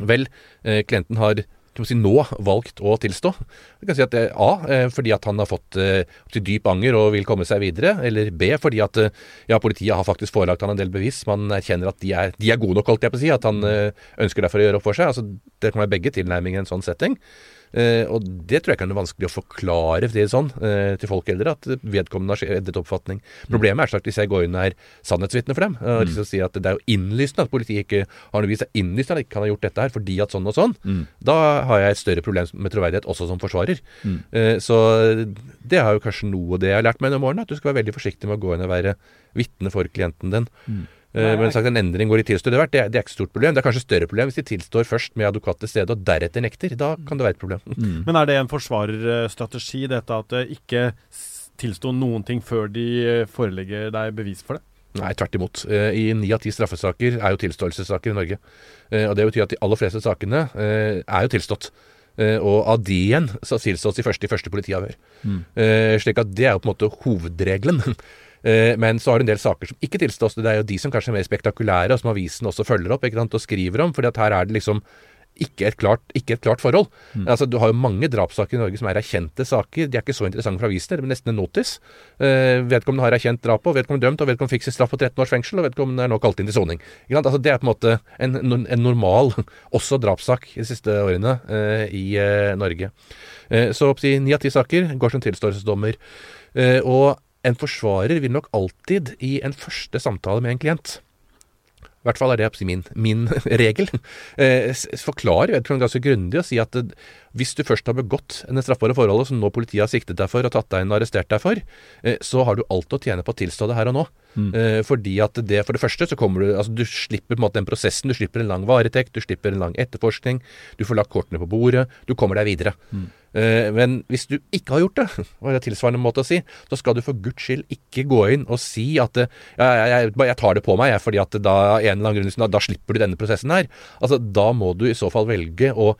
Speaker 2: vel, klienten har si, nå valgt å tilstå. Du kan si at A, eh, fordi at han har fått eh, til dyp anger og vil komme seg videre. Eller B, fordi at eh, ja, politiet har faktisk forelagt han en del bevis. Man erkjenner at de er, de er gode nok, holdt jeg på å si. At han ønsker derfor å gjøre opp for seg. Altså, det kan være begge tilnærminger i en sånn setting. Eh, og det tror jeg kan være vanskelig å forklare det sånn, eh, til folk eldre, at vedkommende har endret oppfatning. Mm. Problemet er sagt hvis jeg går inn og er sannhetsvitne for dem, og liksom sier at det er jo innlysende at politiet ikke har noe vis, det er innlysende at de ikke kan ha gjort dette her fordi at sånn og sånn, mm. da har jeg et større problem med troverdighet også som forsvarer. Mm. Eh, så det har jo kanskje noe av det jeg har lært meg gjennom årene, at du skal være veldig forsiktig med å gå inn og være vitne for klienten din. Mm. Nei, Men sagt, en endring hvor de tilstår det, det, det er ikke et stort problem. Det er kanskje et større problem hvis de tilstår først med advokat til stede, og deretter nekter. Da kan det være et problem.
Speaker 1: Mm. Men er det en forsvarerstrategi, dette at det ikke tilstå noen ting før de eh, forelegger deg bevis for det?
Speaker 2: Nei, tvert imot. Eh, I ni av ti straffesaker er jo tilståelsessaker i Norge. Eh, og Det betyr at de aller fleste sakene er jo tilstått. Og av de igjen så tilstås de første i første politiavhør. Mm. Slik at det er jo på en måte hovedregelen. Eh, men så har du en del saker som ikke tilstås. Det er jo de som kanskje er mer spektakulære, og som avisen også følger opp ikke sant, og skriver om. fordi at her er det liksom ikke et klart, ikke et klart forhold. Mm. Altså, Du har jo mange drapssaker i Norge som er erkjente saker. De er ikke så interessante for avisene, det er nesten en notis. Eh, vedkommende har erkjent drapet, og vedkommende dømt, og vedkommende fikk sin straff på 13 års fengsel, og vedkommende er nå kalt inn til soning. Altså, det er på en måte en, en normal, også drapssak, de siste årene eh, i eh, Norge. Eh, så ni av ti saker går som tilståelsesdommer. Eh, og en forsvarer vil nok alltid i en første samtale med en klient i hvert fall er det min, min regel. Eh, forklare ganske grundig og si at Hvis du først har begått en straffbare forholdet som nå politiet har siktet deg for og tatt deg inn og arrestert deg for, eh, så har du alt å tjene på å tilstå det her og nå.
Speaker 3: Mm.
Speaker 2: Eh, fordi at det, for det første så kommer du altså Du slipper på en måte den prosessen. Du slipper en lang varetekt, du slipper en lang etterforskning. Du får lagt kortene på bordet. Du kommer deg videre.
Speaker 3: Mm.
Speaker 2: Eh, men hvis du ikke har gjort det, var det tilsvarende måte å si, så skal du for guds skyld ikke gå inn og si at ja, jeg, jeg, tar det på meg, fordi at da, en eller annen grunn, da, da slipper du denne prosessen her. Altså, Da må du i så fall velge å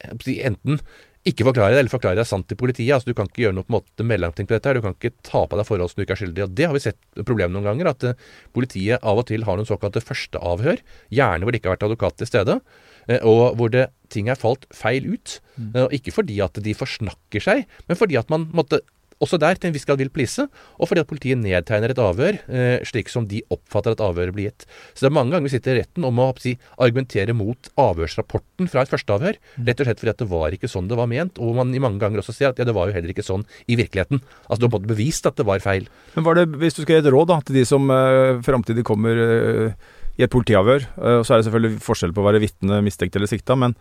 Speaker 2: enten ikke forklare det, eller forklare deg sant til politiet. Altså, Du kan ikke gjøre noe på en måte mellomting på dette. her, Du kan ikke ta på deg forhold som du ikke er skyldig i. og Det har vi sett problem noen ganger. At eh, politiet av og til har noen såkalte førsteavhør. Gjerne hvor det ikke har vært advokat til stede. eh, Og hvor det, ting er falt feil ut. Mm. Og ikke fordi at de forsnakker seg, men fordi at man måtte også der til en viss grad vil please, og fordi at politiet nedtegner et avhør eh, slik som de oppfatter at avhøret blir gitt. Så det er mange ganger vi sitter i retten om å si, argumentere mot avhørsrapporten fra et førsteavhør, rett og slett fordi at det var ikke sånn det var ment, og man i mange ganger også sier at ja, det var jo heller ikke sånn i virkeligheten. Altså du har både bevist at det var feil.
Speaker 3: Men var det, hvis du skal gi et råd da, til de som eh, framtidig kommer eh, i et politiavhør, eh, så er det selvfølgelig forskjell på å være vitne, mistenkt eller sikta, men,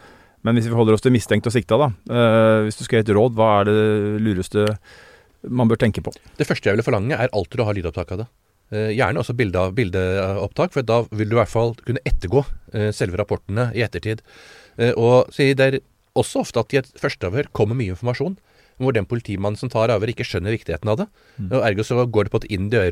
Speaker 3: men hvis vi holder oss til mistenkt og sikta, da. eh, hvis du skal gi et råd, hva er det lureste man bør tenke på?
Speaker 2: Det første jeg ville forlange, er alltid å ha lydopptak av det. Eh, gjerne også bildeopptak, for da vil du i hvert fall kunne ettergå eh, selve rapportene i ettertid. Eh, og det er også ofte at i et førsteavhør kommer mye informasjon hvor den politimannen som tar avhør, ikke skjønner viktigheten av det. Og Ergo så går det på et inn det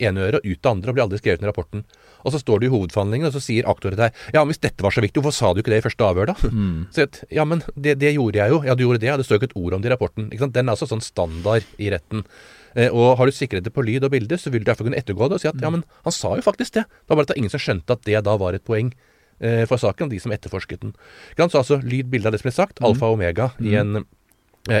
Speaker 2: ene øret og ut det andre, og blir aldri skrevet ned i rapporten. Og så står du i hovedforhandlingen, og så sier aktor til deg Ja, men hvis dette var så viktig, hvorfor sa du ikke det i første avhør, da? Så jeg, ja, men det, det gjorde jeg jo. Ja, du gjorde det, ja. Det står jo ikke et ord om det i rapporten. Den er altså sånn standard i retten. Eh, og har du sikret det på lyd og bilde, så vil du derfor kunne ettergå det og si at ja, men han sa jo faktisk det. Det var bare at det var ingen som skjønte at det da var et poeng eh, for saken, de som etterforsket den. Så altså lyd, bilde av det som ble sagt, alfa og omega i en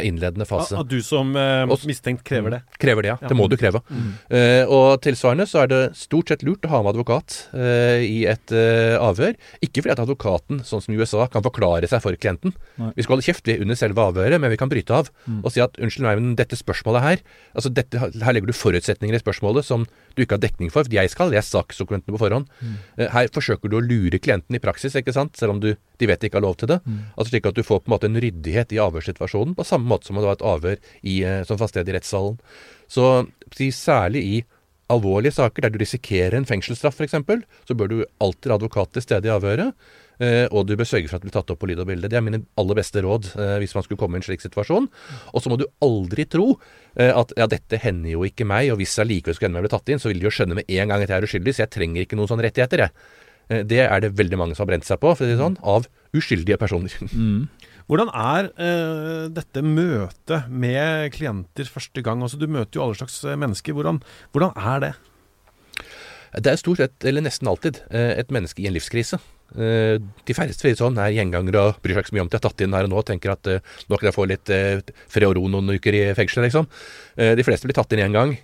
Speaker 2: innledende fase.
Speaker 1: At du som eh, mistenkt krever det.
Speaker 2: Krever det, ja.
Speaker 1: Ja.
Speaker 2: Det må du kreve. Eh, og tilsvarende så er det stort sett lurt å ha med advokat eh, i et eh, avhør. Ikke fordi at advokaten, sånn som i USA, kan forklare seg for klienten.
Speaker 3: Nei.
Speaker 2: Vi skal holde kjeft vi under selve avhøret, men vi kan bryte av og si at unnskyld meg, men dette spørsmålet her altså dette, Her legger du forutsetninger i spørsmålet som du ikke har dekning for. For jeg skal ha lest saksdokumentene på forhånd. Eh, her forsøker du å lure klienten i praksis, ikke sant? selv om du, de vet de ikke har lov til det. Altså Slik at du får på en måte en ryddighet i avhørssituasjonen, på samme måte som om det var et avhør i, eh, som fant sted i rettssalen. Så særlig i alvorlige saker der du risikerer en fengselsstraff f.eks., så bør du alltid ha advokat til stede i avhøret. eh, og du bør sørge for at det blir tatt opp på lyd og bilde. Det er mine aller beste råd eh, hvis man skulle komme i en slik situasjon. Og så må du aldri tro at ja, dette hender jo ikke meg, og hvis jeg likevel skulle ende med å bli tatt inn, så vil de jo skjønne med en gang at jeg er uskyldig, så jeg trenger ikke noen sånne rettigheter, jeg. Det er det veldig mange som har brent seg på, for å si det sånn, av uskyldige personer.
Speaker 1: Hvordan er eh, dette møtet med klienter første gang? Altså, du møter jo alle slags eh, mennesker. Hvordan, hvordan er det?
Speaker 2: Det er stort sett, eller nesten alltid, eh, et menneske i en livskrise. Eh, De færreste sånn er gjengangere og bryr seg ikke så mye om at de er tatt inn her og nå og tenker at nå kan jeg få litt fred og ro noen uker i fengselet, liksom. De fleste blir tatt inn én gang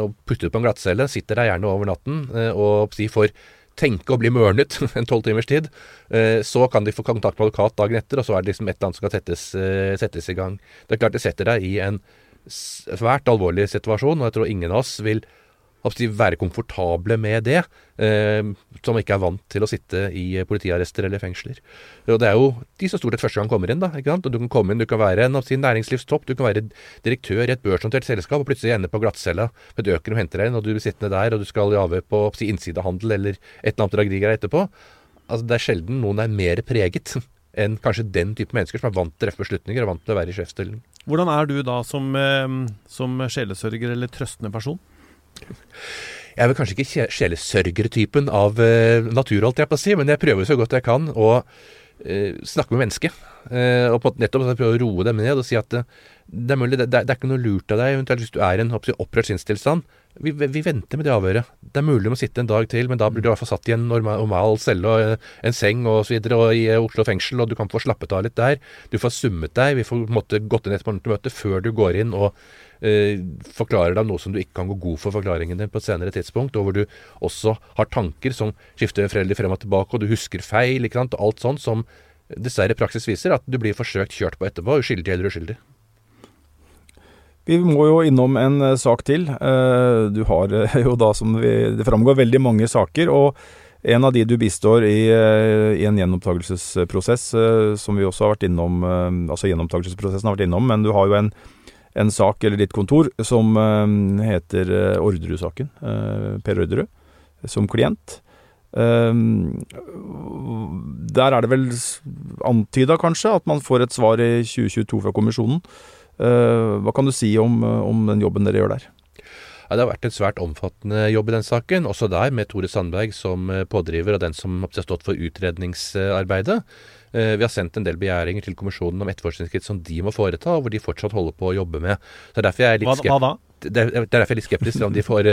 Speaker 2: og puttet på en glattcelle, sitter der gjerne over natten og får tenke og bli mørnet en tolv timers tid. Eh, Så kan de få kontakt med advokat dagen etter, og så er det liksom et eller annet som skal settes, eh, settes i gang. Det er klart det setter deg i en svært alvorlig situasjon, og jeg tror ingen av oss vil være komfortable med det, eh, som ikke er vant til å sitte i politiarrester eller fengsler. Og Det er jo de som stort sett første gang kommer inn. da, ikke sant? Og Du kan komme inn, du kan være en av sin næringslivstopp, du kan være direktør i et børsnotert selskap og plutselig ende på glattcella med et øker og henter deg inn, og du blir sittende der og du skal i avhør på si, innsidehandel eller et eller annet dragerier etterpå. Altså Det er sjelden noen er mer preget enn kanskje den type mennesker som er vant til å treffe beslutninger og vant til å være i sjefsstillingen.
Speaker 1: Hvordan er du da som, eh, som sjelesørger eller trøstende person?
Speaker 2: Jeg er vel kanskje ikke sje- sjelesørgertypen av uh, natur, holdt jeg på å si, men jeg prøver så godt jeg kan å uh, snakke med mennesket. Uh, og på nettopp prøve å roe dem ned og si at uh, det er mulig, det, det, er- ikke noe lurt av deg, eventuelt hvis du er i en opprørt sinnstilstand. Vi, vi venter med det avhøret. Det er mulig du må sitte en dag til, men da blir du i hvert fall satt i en normal, normal celle og en seng og så videre, og i Oslo fengsel, og du kan få slappet av litt der. Du får summet deg, vi får på en måte gått inn et møte før du går inn og eh, forklarer deg noe som du ikke kan gå god for forklaringen din på et senere tidspunkt, og hvor du også har tanker som skifter foreldre frem og tilbake, og du husker feil, ikke sant, alt sånt som dessverre praksis viser at du blir forsøkt kjørt på etterpå, uskyldig eller uskyldig.
Speaker 3: Vi må jo innom en eh, sak til. Eh, Du har eh, jo da, som det framgår, veldig mange saker. Og En av de du bistår i, i en gjenopptakelsesprosess, som vi også har vært innom, altså gjenopptakelsesprosessen har vært innom, men du har jo en, en sak, eller ditt kontor, som heter Orderud-saken. Per Orderud, som klient. Der er det vel antyda, kanskje, at man får et svar i 2022 fra kommisjonen. Hva kan du si om, om den jobben dere gjør der?
Speaker 2: Ja, det har vært en svært omfattende jobb i den saken, også der med Tore Sandberg som eh, pådriver og den som har stått for utredningsarbeidet. Eh, vi har sendt en del begjæringer til kommisjonen om etterforskningsskritt som de må foreta, og hvor de fortsatt holder på å jobbe med. Så derfor er jeg litt
Speaker 1: hva, hva da?
Speaker 2: Det er derfor jeg er litt skeptisk til om de får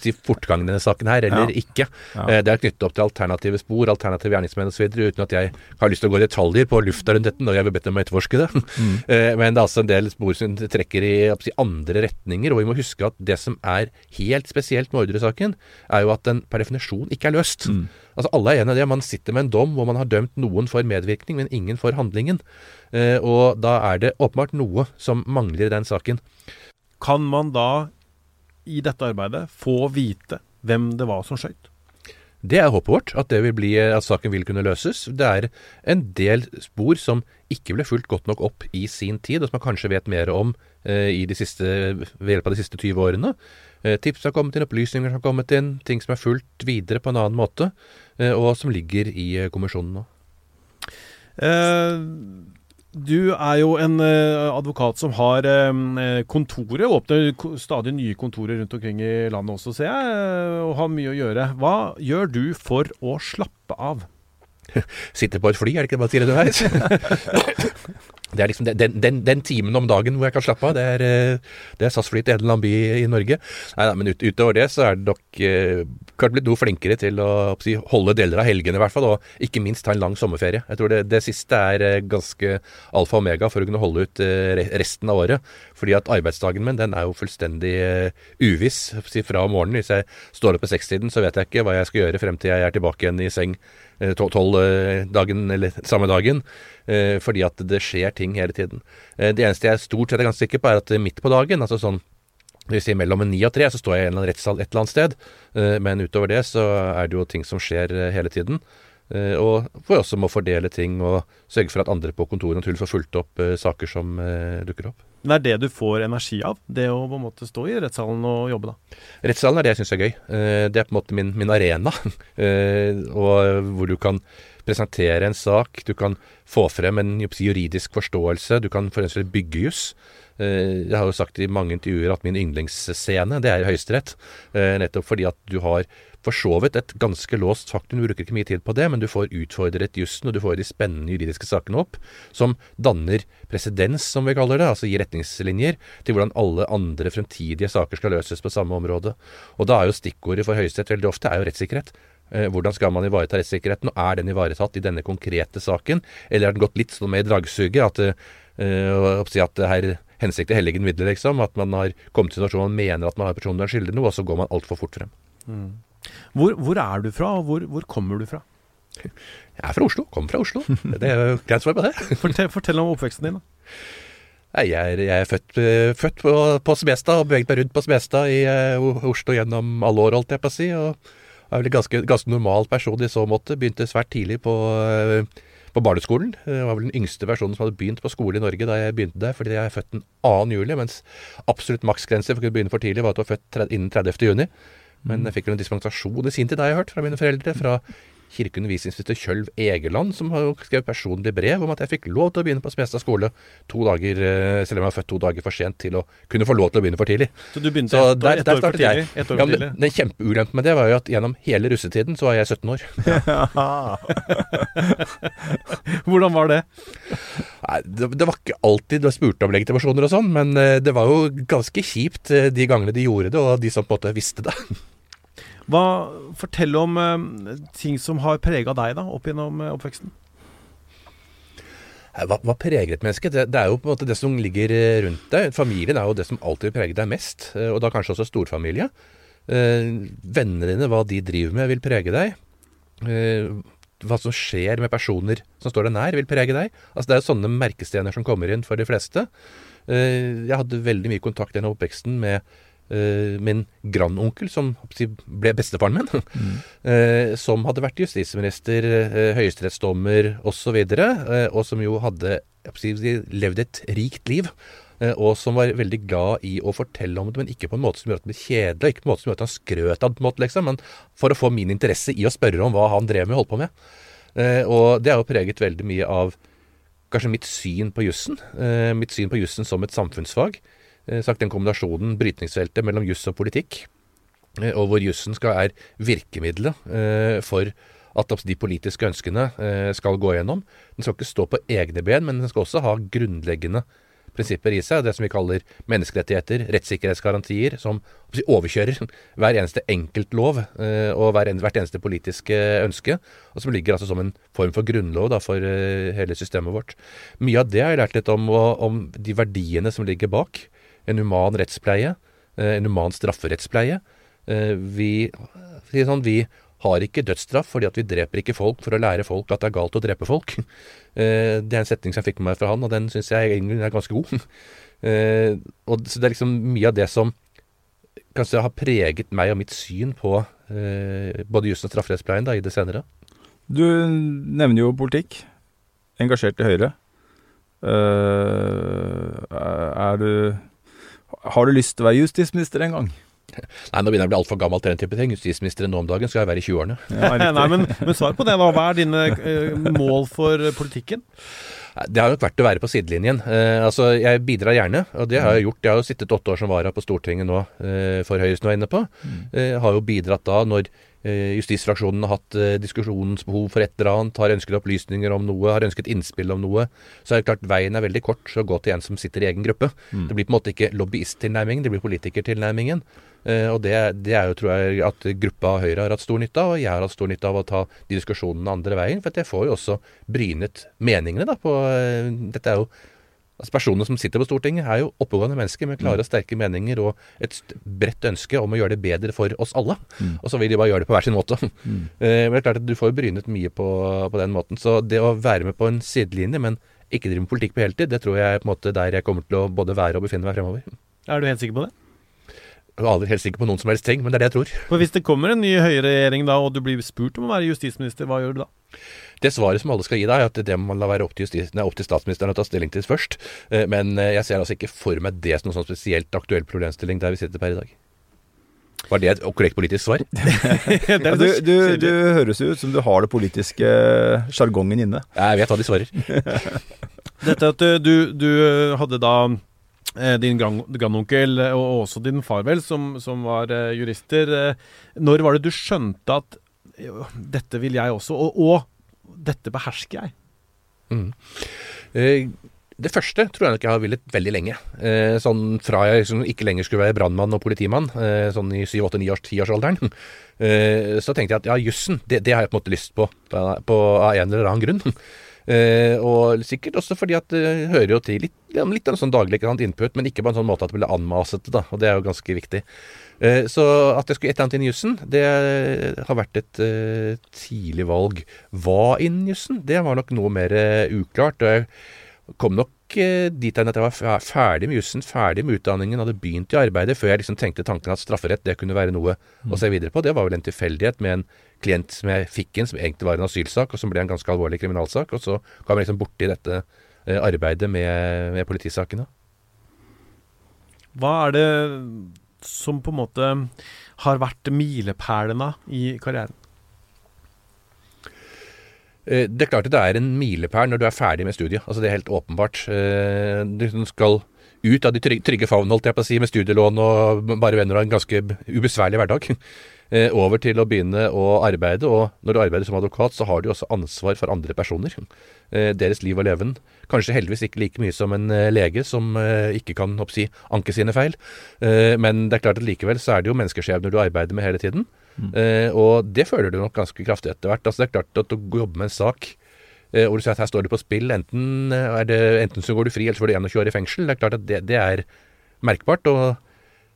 Speaker 2: si, fortgang i denne saken her, eller ja. ikke. Ja. Uh, det er knyttet opp til alternative spor, alternative gjerningsmenn osv., uten at jeg har lyst til å gå i detaljer på lufta rundt dette når jeg vil bedt dem å etterforske det. Mm. Uh, men det er altså en del spor som trekker i si, andre retninger, og vi må huske at det som er helt spesielt med ordresaken, er jo at den per definisjon ikke er løst. Mm. Altså Alle er enige i det. Man sitter med en dom hvor man har dømt noen for medvirkning, men ingen for handlingen. og da er det åpenbart noe som mangler i den saken.
Speaker 1: Kan man da i dette arbeidet få vite hvem det var som skøyt?
Speaker 2: Det er håpet vårt, at, bli, at, saken vil kunne løses. Det er en del spor som ikke ble fulgt godt nok opp i sin tid, og som man kanskje vet mer om eh, de siste, ved hjelp av de siste 20 årene. Eh, tips har kommet inn, opplysninger har kommet inn, ting som er fulgt videre på en annen måte, eh, og som ligger i eh, kommisjonen nå.
Speaker 1: Eh, du er jo en uh, advokat som har um, kontoret, åpner stadig nye kontorer rundt omkring i landet også, ser jeg, og har mye å gjøre. Hva gjør du for å slappe av?
Speaker 2: Sitter på et fly, er det ikke det man sier underveis? Det er liksom den, den, den, timen om dagen hvor jeg kan slappe av. Det er, eh, det er SAS-fly til en eller annen by i Norge. Nei, men ut, utover det så er det nok eh, kanskje blitt noe flinkere til å, å holde deler av helgene, i hvert fall. Og ikke minst ta en lang sommerferie. Jeg tror det, det siste er eh, ganske alfa og omega for å kunne holde ut eh, resten av året. Fordi at arbeidsdagen min den er jo fullstendig uviss uviss fra morgenen. Hvis jeg står opp på sekstiden, så vet jeg ikke hva jeg skal gjøre frem til jeg er tilbake igjen i seng tolv dagen, eller samme dagen. Eh, fordi at det skjer ting hele tiden. Eh, det eneste jeg stort sett er ganske sikker på, er at midt på dagen, altså sånn det vil si mellom en ni og tre, så står jeg i en eller annen rettssal et eller annet sted. Eh, men utover det så er det jo ting som skjer hele tiden. Og hvor jeg også må fordele ting og sørge for at andre på kontoret naturlig får fulgt opp saker som dukker opp.
Speaker 1: Det er det du får energi av? Det å på en måte stå i rettssalen og jobbe, da?
Speaker 2: Rettssalen er det jeg syns er gøy. Det er på en måte min, min arena. og hvor du kan presentere en sak, du kan få frem en juridisk forståelse, du kan for eksempel bygge juss. Eh, jeg har jo sagt i mange intervjuer at min yndlingsscene, det er Høyesterett. Eh, nettopp fordi at du har for så vidt et ganske låst faktum, du bruker ikke mye tid på det, men du får utfordret jussen, og du får de spennende juridiske sakene opp, som danner presedens, som vi kaller det, altså gir retningslinjer til hvordan alle andre fremtidige saker skal løses på samme område. Og da er jo stikkordet for Høyesterett veldig ofte er jo rettssikkerhet. Eh, hvordan skal man ivareta rettssikkerheten, og er den ivaretatt i denne konkrete saken? Eller har den gått litt sånn med i dragsuget? At, øh, at det er til helligen middel, liksom? At man har kommet til en situasjon man mener at man har personlig skyldig noe, og så går man altfor fort frem. Mm.
Speaker 1: Hvor, hvor, er du fra, og hvor, hvor, kommer du fra?
Speaker 2: Jeg er fra Oslo. Kommer fra Oslo. Det er jo greit svar på det.
Speaker 1: fortell, fortell, om oppveksten din, da.
Speaker 2: Jeg er, jeg er født, født, på, på Smestad og beveget meg rundt på Smestad i uh, Oslo gjennom alle år, holdt jeg på å si. og er vel en ganske, ganske normal person i så måte. Begynte svært tidlig på, eh, på barneskolen. Jeg var vel den yngste personen som hadde begynt på skole i Norge da jeg begynte der, fordi jeg er født den 2. juli, mens absolutt maksgrense for å kunne begynne for tidlig var at du var født innen 30. juni. Men mm. jeg fikk vel en dispensasjon i sin tid, har jeg hørt fra mine foreldre, fra kirkeundervisningsinstitutt Kjølv Egeland, som har skrevet personlig brev om at jeg fikk lov til å begynne på Smestad skole to dager, eh, selv om jeg var født to dager for sent til å kunne få lov til å begynne for tidlig.
Speaker 1: Så du begynte så et, der, et år for tidlig? Et år
Speaker 2: for tidlig. Ja, den kjempeulempen med det var jo at gjennom hele russetiden så var jeg 17 år.
Speaker 1: Hvordan var det?
Speaker 2: Nei, det, det, var ikke alltid det spurte om legitimasjoner og sånn, men eh, det var jo ganske kjipt eh, de gangene de gjorde det, og de som på en måte visste det.
Speaker 1: Hva, fortell om eh, ting som har prega deg da, opp gjennom eh, oppveksten.
Speaker 2: Hva, hva, preger et menneske? Det, det, er jo på en måte det som ligger rundt deg. Familien er jo det som alltid preger deg mest, og da kanskje også storfamilie. Eh, vennene dine, hva de driver med, vil prege deg. Uh, hva som skjer med personer som står deg nær, vil prege deg. Altså Det er jo sånne merkestener som kommer inn for de fleste. Jeg hadde veldig mye kontakt gjennom oppveksten med eh, min grandonkel, som ble bestefaren min, mm. som hadde vært justisminister, høyesterettsdommer osv., og, og som jo hadde levd et rikt liv. Og som var veldig glad i å fortelle om det, men ikke på en måte som gjør at det blir kjedelig. Ikke på en måte som gjør at han skrøt av det, liksom, men for å få min interesse i å spørre om hva han drev med og holdt på med. Og det har jo preget veldig mye av kanskje mitt syn på jussen. Mitt syn på jussen som et samfunnsfag. Eh, sagt den kombinasjonen, brytningsfeltet mellom juss og politikk, eh, og hvor jussen skal er virkemidlet eh, for at de politiske ønskene skal gå gjennom. Den skal ikke stå på egne ben, men den skal også ha grunnleggende prinsipper i seg. Det som vi kaller menneskerettigheter, rettssikkerhetsgarantier, som overkjører hver eneste enkeltlov og hvert eneste politiske ønske. Og som ligger altså som en form for grunnlov da, for hele systemet vårt. Mye av det har jeg lært litt om, om de verdiene som ligger bak en human rettspleie, eh, en human strafferettspleie. Eh, vi, sånn, vi har ikke dødsstraff fordi at vi dreper ikke folk for å lære folk at det er galt å drepe folk. Eh, det er en setning som jeg fikk med meg fra han, og den syns jeg egentlig er ganske god. og så Det er liksom mye av det som kanskje har preget meg og mitt syn på både jussen og strafferettspleien da, i det senere.
Speaker 3: Du nevner jo politikk. Engasjert i Høyre. er du har du lyst til å være justisminister en gang?
Speaker 2: Nei, nå begynner jeg å bli altfor gammel til den type ting. Justisministeren nå om dagen skal jeg være i 20-årene.
Speaker 1: Ja, Nei, men, men, svar på det, da. Hva er dine eh, mål for politikken?
Speaker 2: Det har nok vært å være på sidelinjen. Eh, altså, Jeg bidrar gjerne, og det har jeg gjort. Jeg har jo sittet åtte år som vara på Stortinget nå, eh, for Høyre som du var inne på. Eh, har jo bidratt da når Eh, justisfraksjonen har hatt eh, diskusjonens behov for et eller annet, har ønsket opplysninger om noe, har ønsket innspill om noe, så er det klart veien er veldig kort å gå til en som sitter i egen gruppe. Mm. Det blir på en måte ikke lobbyisttilnærmingen, det blir politikertilnærmingen. Uh, og det, det, er jo, tror jeg, at gruppa Høyre har hatt stor nytte av, og jeg har hatt stor nytte av å ta de diskusjonene andre veien. For jeg får jo også brynet meningene da på Dette er jo Altså Personene som sitter på Stortinget, er jo oppegående mennesker med klare og sterke meninger og et bredt ønske om å gjøre det bedre for oss alle. Mm. Og så vil de bare gjøre det på hver sin måte. Mm. Eh, men det er klart at du får jo brynet mye på, på, den måten. Så det å være med på en sidelinje, men ikke drive med politikk på heltid, det tror jeg er på en måte der jeg kommer til å både være og befinne meg fremover.
Speaker 1: Er du helt sikker på det?
Speaker 2: Jeg er aldri helt sikker på noen som helst ting, men det er det jeg tror.
Speaker 1: For Hvis det kommer en ny høyreregjering da, og du blir spurt om å være justisminister, hva gjør du da?
Speaker 2: Det svaret som alle skal gi deg, er at det må la være opp til, justis, nei, opp til statsministeren å ta stilling til først. Eh, men eh, jeg ser altså ikke for meg det som noen sånn spesielt aktuell problemstilling der vi sitter per i dag. Var det et korrekt politisk svar?
Speaker 3: ja, du, du, du, høres ut som du har det politiske sjargongen inne.
Speaker 2: Jeg vet hva de svarer.
Speaker 1: Dette at eh, du, du hadde da din grandonkel og også din far, vel, som, som var jurister. Når var det du skjønte at dette vil jeg også, og, og dette behersker jeg. Mm.
Speaker 2: Eh, det første tror jeg nok jeg har villet veldig lenge. Eh, sånn fra jeg liksom ikke lenger skulle være brannmann og politimann, eh, sånn i 7-8-9-10-årsalderen, eh, så tenkte jeg at ja, jussen, det, det, har jeg på en måte lyst på, på av en eller annen grunn. Eh, og sikkert også fordi at det hører jo til litt, litt av en sånn daglig input, men ikke på en sånn måte at det blir anmasete, da, og det er jo ganske viktig. Eh, så at jeg skulle et eller annet inn i jussen, det har vært et uh, tidlig valg. Hva innen jussen? Det var nok noe mer uh, uklart. og jeg kom nok uh, dit hen at jeg var ferdig med jussen, ferdig med utdanningen, hadde begynt i arbeidet, før jeg liksom tenkte tanken at strafferett det kunne være noe mm. å se videre på. Det var vel en tilfeldighet med en klient som jeg fikk inn, som egentlig var en asylsak, og som ble en ganske alvorlig kriminalsak. Og så kom jeg liksom borti dette arbeidet med, med politisakene.
Speaker 1: Hva er det som på en måte har vært milepælene i karrieren?
Speaker 2: Eh, det er klart at det er en milepæl når du er ferdig med studiet. Altså Det er helt åpenbart. Eh, du skal ut av de trygge favn, holdt jeg på å si, med studielån og bare venner og en ganske ubesværlig hverdag. Eh, over til å begynne å arbeide. Og når du arbeider som advokat, så har du også ansvar for andre personer. Eh, deres liv og leven. Kanskje heldigvis ikke like mye som en eh, lege, som ikke kan oppsi, anke sine feil. Men det er klart at likevel så er det jo menneskeskjebner du arbeider med hele tiden. Mm. Og det føler du nok ganske kraftig etter hvert. Altså det er klart at å jobbe med en sak hvor du sier at her står det på spill, enten, det, enten så går du fri, eller så får du 21 år i fengsel. Det er klart at det, det er merkbart. og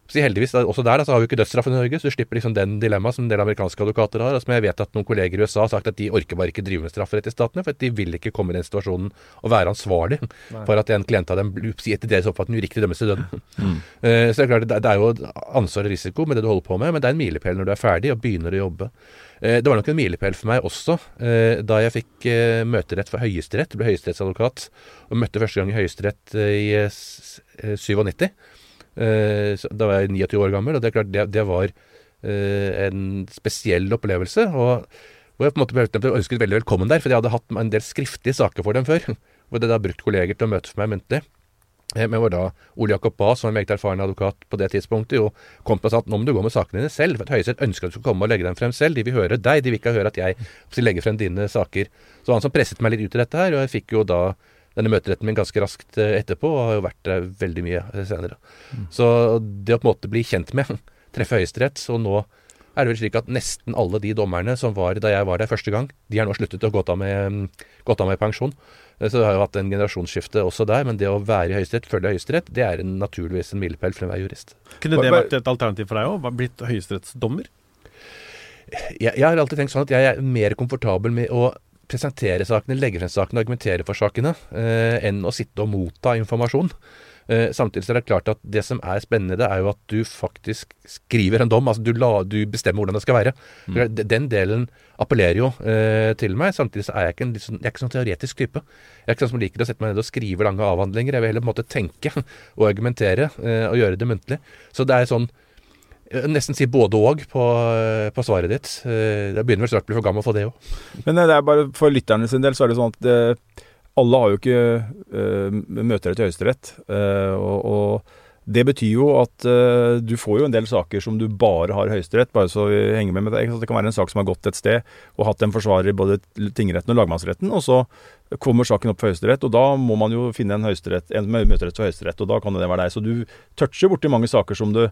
Speaker 2: så heldigvis, også der da, så har vi ikke dødsstraff i Norge, så du slipper liksom den dilemmaet som en del amerikanske advokater har. som jeg vet at noen kolleger i USA har sagt at de orker bare ikke drive med strafferett i statene, for at de vil ikke komme i den situasjonen og være ansvarlig
Speaker 1: Nei.
Speaker 2: for at en klient av dem sier etter deres oppfatning uriktig dømmes til døden. Eh, så det er klart, det, det er jo ansvar og risiko med det du holder på med, men det er en milepæl når du er ferdig og begynner å jobbe. Uh, det var nok en milepæl for meg også uh, da jeg fikk møterett for Høyesterett, ble høyesterettsadvokat, og møtte første gang i Høyesterett i eh, eh, 97. Eh, Da var jeg 29 år gammel, og det er klart det, det var eh, en spesiell opplevelse. Og hvor jeg på en måte ønsket veldig velkommen der, for jeg hadde hatt en del skriftlige saker for dem før. Hvor det da brukt kolleger til å møte for meg muntlig. Eh, Men hvor da Ole Jakob Bae, som var en meget erfaren advokat på det tidspunktet, jo kom på og sa at nå må du gå med sakene dine selv. For Høyesterett ønsker at du skal komme og legge dem frem selv. De vil høre deg, de vil ikke høre at jeg legger frem dine saker. Så han som presset meg litt ut i dette her, og jeg fikk jo da denne møteretten min ganske raskt eh, etterpå, og har jo vært der veldig mye senere. senere. Så det å på en måte bli kjent med, treffe Høyesterett, og nå er det vel slik at nesten alle de dommerne som var da jeg var der første gang, de har nå sluttet å gått av med, gått av med pensjon. Eh, Så det har jo hatt en generasjonsskifte også der, men det å være i Høyesterett, følge Høyesterett, det er en, naturligvis en milepæl for enhver jurist.
Speaker 1: Kunne det vært et alternativ for deg òg? Blitt høyesterettsdommer?
Speaker 2: Jeg, jeg har alltid tenkt sånn at jeg er mer komfortabel med å presentere sakene, legge frem sakene, argumentere for sakene, eh, enn å sitte og motta informasjon. Eh, samtidig så er det klart at det som er spennende, det er jo at du faktisk skriver en dom. Altså du, la, du bestemmer hvordan det skal være. Mm. Den delen appellerer jo eh, til meg. Samtidig så er jeg ikke en sånn, jeg er ikke sånn teoretisk type. Jeg er ikke sånn som liker å sette meg ned og skrive lange avhandlinger. Jeg vil heller på en måte tenke og argumentere eh, og gjøre det muntlig. Så det er sånn Nesten si både og på, på svaret ditt. Det Jeg begynner vel snart å bli for gammel for det òg.
Speaker 3: Men eh, det er bare for lytterne sin del så er det sånn at det, alle har jo ikke uh, møterett til Høyesterett. Uh, og, og det betyr jo at uh, du får jo en del saker som du bare har Høyesterett, bare så vi henger med med det. Det kan være en sak som har gått et sted og hatt en forsvarer i både tingretten og lagmannsretten, og så kommer saken opp for Høyesterett, og da må man jo finne en, en møterett for Høyesterett, og da kan det være deg. Så du toucher borti mange saker som du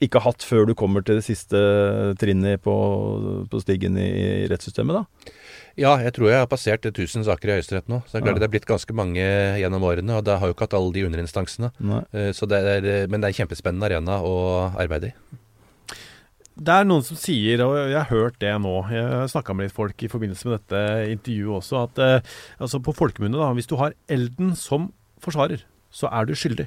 Speaker 3: ikke har hatt før du kommer til det siste trinnet på, på stigen i, i rettssystemet, da.
Speaker 2: Ja, jeg tror jeg har passert 1000 saker i Høyesterett nå. Så det er klart
Speaker 3: Ja.
Speaker 2: det er blitt ganske mange gjennom årene, og det har jo ikke hatt alle de underinstansene. Eh, Så det er, men det er en kjempespennende arena å arbeide i.
Speaker 1: Det er noen som sier, og jeg har hørt det nå, jeg snakka med litt folk i forbindelse med dette intervjuet også, at eh, altså på folkemunne, da, hvis du har Elden som forsvarer, så er du skyldig.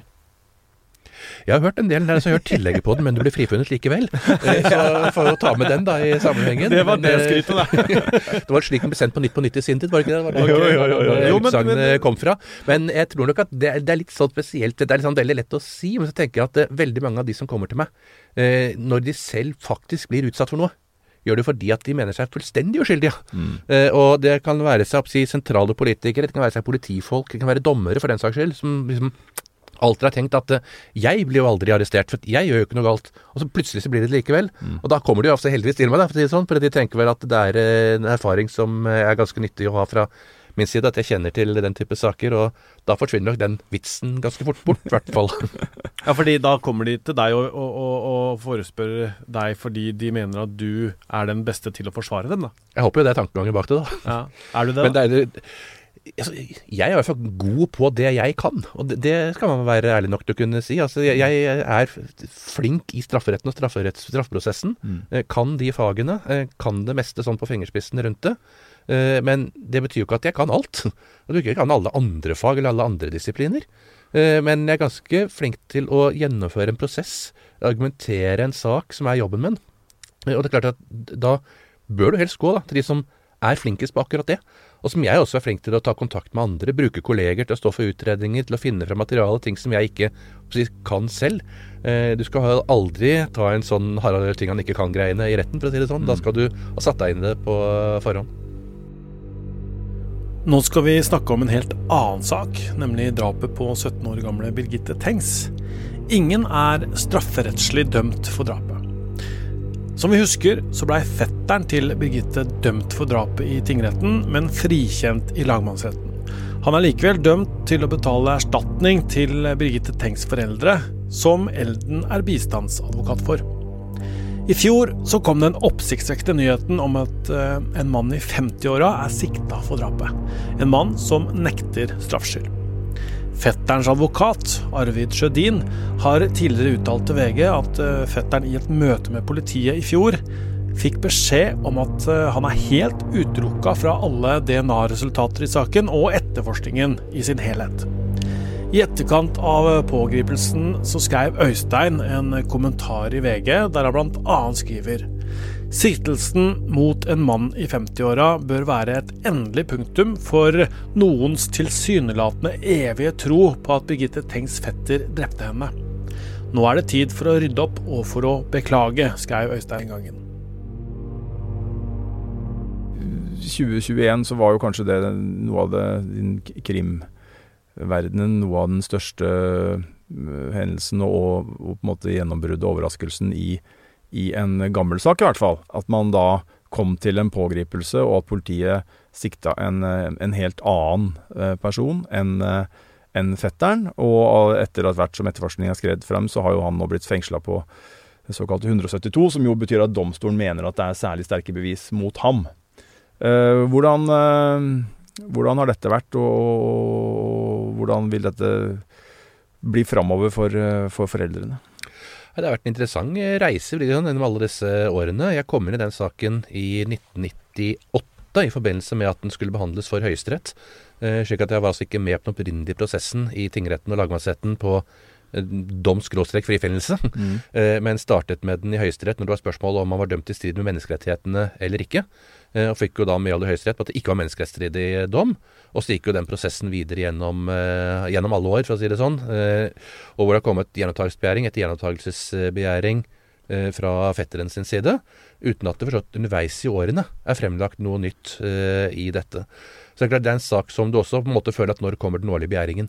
Speaker 2: Jeg har hørt en del der som har hørt tillegget på den, men du blir frifunnet likevel. Eh, Så jeg får jo ta med den da i sammenhengen.
Speaker 1: Det var
Speaker 2: Men,
Speaker 1: det
Speaker 2: eh,
Speaker 1: skrytet, da.
Speaker 2: Det var slik den ble sendt på Nytt på Nytt i sin tid, var det ikke det? Var det
Speaker 1: Jo, jo, jo, jo. Jo, men-
Speaker 2: utsagnet kom fra? Men jeg tror nok at det, er- det er litt sånn spesielt. Det er liksom veldig lett å si, men så tenker jeg at eh, veldig mange av de som kommer til meg, eh, når de selv faktisk blir utsatt for noe, gjør det fordi at de mener seg fullstendig uskyldige. Eh, og det kan være seg si, sentrale politikere, det kan være seg politifolk, det kan være dommere for den saks skyld, som liksom alltid har tenkt at eh, jeg blir jo aldri arrestert, for jeg gjør jo ikke noe galt. Og så plutselig så blir det det likevel. Og da kommer de jo ofte heldigvis til meg, for sånn, for de tenker vel at det er eh, en erfaring som eh, er ganske nyttig å ha fra min side, at jeg kjenner til den type saker, og da forsvinner nok den vitsen ganske fort bort, i hvert fall.
Speaker 1: Ja, fordi da kommer de til deg og, og, og, forespør deg fordi de mener at du er den beste til å forsvare dem, da.
Speaker 2: Jeg håper jo det er tankegangen bak det, da.
Speaker 1: Ja. Er du det?
Speaker 2: Men det er, jeg er i hvert fall god på det jeg kan, og det, skal man være ærlig nok til å kunne si. Altså, jeg, jeg er flink i strafferetten og straffeprosessen. Mm. Kan de fagene. eh, Kan det meste sånn på fingerspissen rundt det. Eh, Men det betyr jo ikke at jeg kan alt. Betyr ikke kan alle andre fag eller alle andre disipliner. Eh, Men jeg er ganske flink til å gjennomføre en prosess, argumentere en sak som er jobben min. Eh, Og det er klart at da bør du helst gå da, til de som er flinkest på akkurat det. Og som jeg også er flink til å ta kontakt med andre, bruke kolleger til å stå for utredninger, til å finne frem materiale, ting som jeg ikke kan selv. Eh, du skal aldri ta en sånn Harald ting han ikke kan-greiene i retten, for å si det sånn. Da skal du ha satt deg inn i det på forhånd.
Speaker 1: Nå skal vi snakke om en helt annen sak, nemlig drapet på 17 år gamle Birgitte Tengs. Ingen er strafferettslig dømt for drapet. Som vi husker, så blei fetteren til Birgitte dømt for drapet i tingretten, men frikjent i lagmannsretten. Han er likevel dømt til å betale erstatning til Birgitte Tengs foreldre, som Elden er bistandsadvokat for. I fjor så kom den oppsiktsvekkende nyheten om at eh, en mann i 50-åra er sikta for drapet. En mann som nekter straffskyld. Fetterens advokat, Arvid Sjødin, har tidligere uttalt til VG at eh, fetteren i et møte med politiet i fjor fikk beskjed om at eh, han er helt utelukka fra alle DNA-resultater i saken og etterforskningen i sin helhet. I etterkant av pågripelsen så skrev Øystein en kommentar i VG der han bl.a. skriver Siktelsen mot en mann i 50-åra bør være et endelig punktum for noens tilsynelatende evige tro på at Birgitte Tengs fetter drepte henne. Nå er det tid for å rydde opp og for å beklage, skrev Øystein gangen.
Speaker 3: 2021 så var jo kanskje det noe av det krimverdenen, noe av den største hendelsen og, og på en måte gjennombruddet og overraskelsen i i en gammel sak, i hvert fall. At man da kom til en pågripelse, og at politiet sikta en, en helt annen eh, person enn enn fetteren. Og etter at hvert som etterforskningen har skredd frem, så har jo han nå blitt fengsla på såkalt såkalte 172, som jo betyr at domstolen mener at det er særlig sterke bevis mot ham. Eh, hvordan, eh, hvordan, har dette vært, og hvordan vil dette bli framover for, for foreldrene?
Speaker 2: Det har vært en interessant eh, reise gjennom alle disse årene. Jeg kom inn i den saken i 1998 i forbindelse med at den skulle behandles for Høyesterett. Eh, slik at jeg var altså ikke med på den opprinnelige prosessen i tingretten og lagmannsretten på eh, doms-frifinnelse, mm. men startet med den i Høyesterett når det var spørsmål om man var dømt i strid med menneskerettighetene eller ikke. Eh, og fikk jo da medhold i Høyesterett på at det ikke var menneskerettsstridig dom. Og så gikk jo den prosessen videre gjennom, uh, gjennom, alle år, for å si det sånn. Og hvor det har kommet gjenopptakelsesbegjæring etter gjenopptakelsesbegjæring fra fetteren sin side. Uten at det forstått underveis i årene er fremlagt noe nytt i dette. Så det er klart det er en sak som du også på en måte føler at når kommer den årlige begjæringen.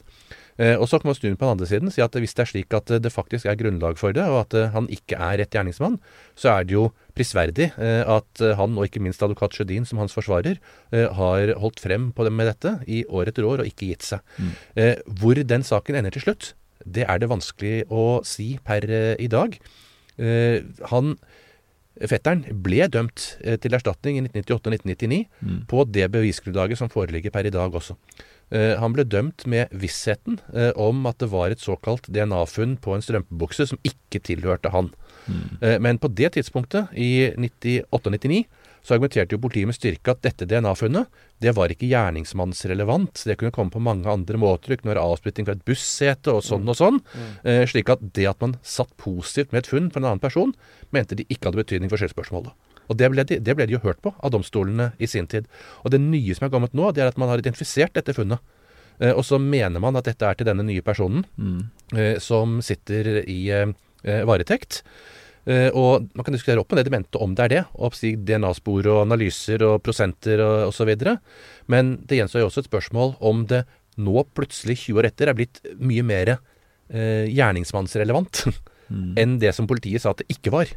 Speaker 2: Eh, og så kan man snu den på den andre siden si at hvis det er slik at det faktisk er grunnlag for det, og at han ikke er rett gjerningsmann, så er det jo prisverdig eh, at han, og ikke minst advokat Sjødin som hans forsvarer, eh, har holdt frem på det med dette i år etter år og ikke gitt seg. Mm. Hvor den saken ender til slutt, det er det vanskelig å si per i dag. Han Fetteren ble dømt til erstatning i 1998 og 1999 mm. på det bevisgrunnlaget som foreligger per i dag også. Eh, han ble dømt med vissheten eh, om at det var et såkalt DNA-funn på en strømpebukse som ikke tilhørte han. Mm. Men på det tidspunktet, i 98-99, så argumenterte jo politiet med styrke at dette DNA-funnet det var ikke gjerningsmannsrelevant. Det kunne komme på mange andre måter. Det kunne være avsplitting fra et bussete og sånn og sånn. Mm. Eh, slik at det at man satt positivt med et funn for en annen person, mente de ikke hadde betydning for skyldspørsmålet. Og det ble, de, det ble, de, jo hørt på av domstolene i sin tid. Og det nye som er kommet nå, det er at man har identifisert dette funnet. Eh, og så mener man at dette er til denne nye personen mm. eh, som sitter i eh, varetekt. Eh, og man kan diskutere opp med det de mente om det er det. Oppstig DNA-spor og analyser og prosenter og osv. Men det gjenstår jo også et spørsmål om det nå plutselig, 20 år etter, er blitt mye mer eh, gjerningsmannsrelevant mm. enn det som politiet sa at det ikke var.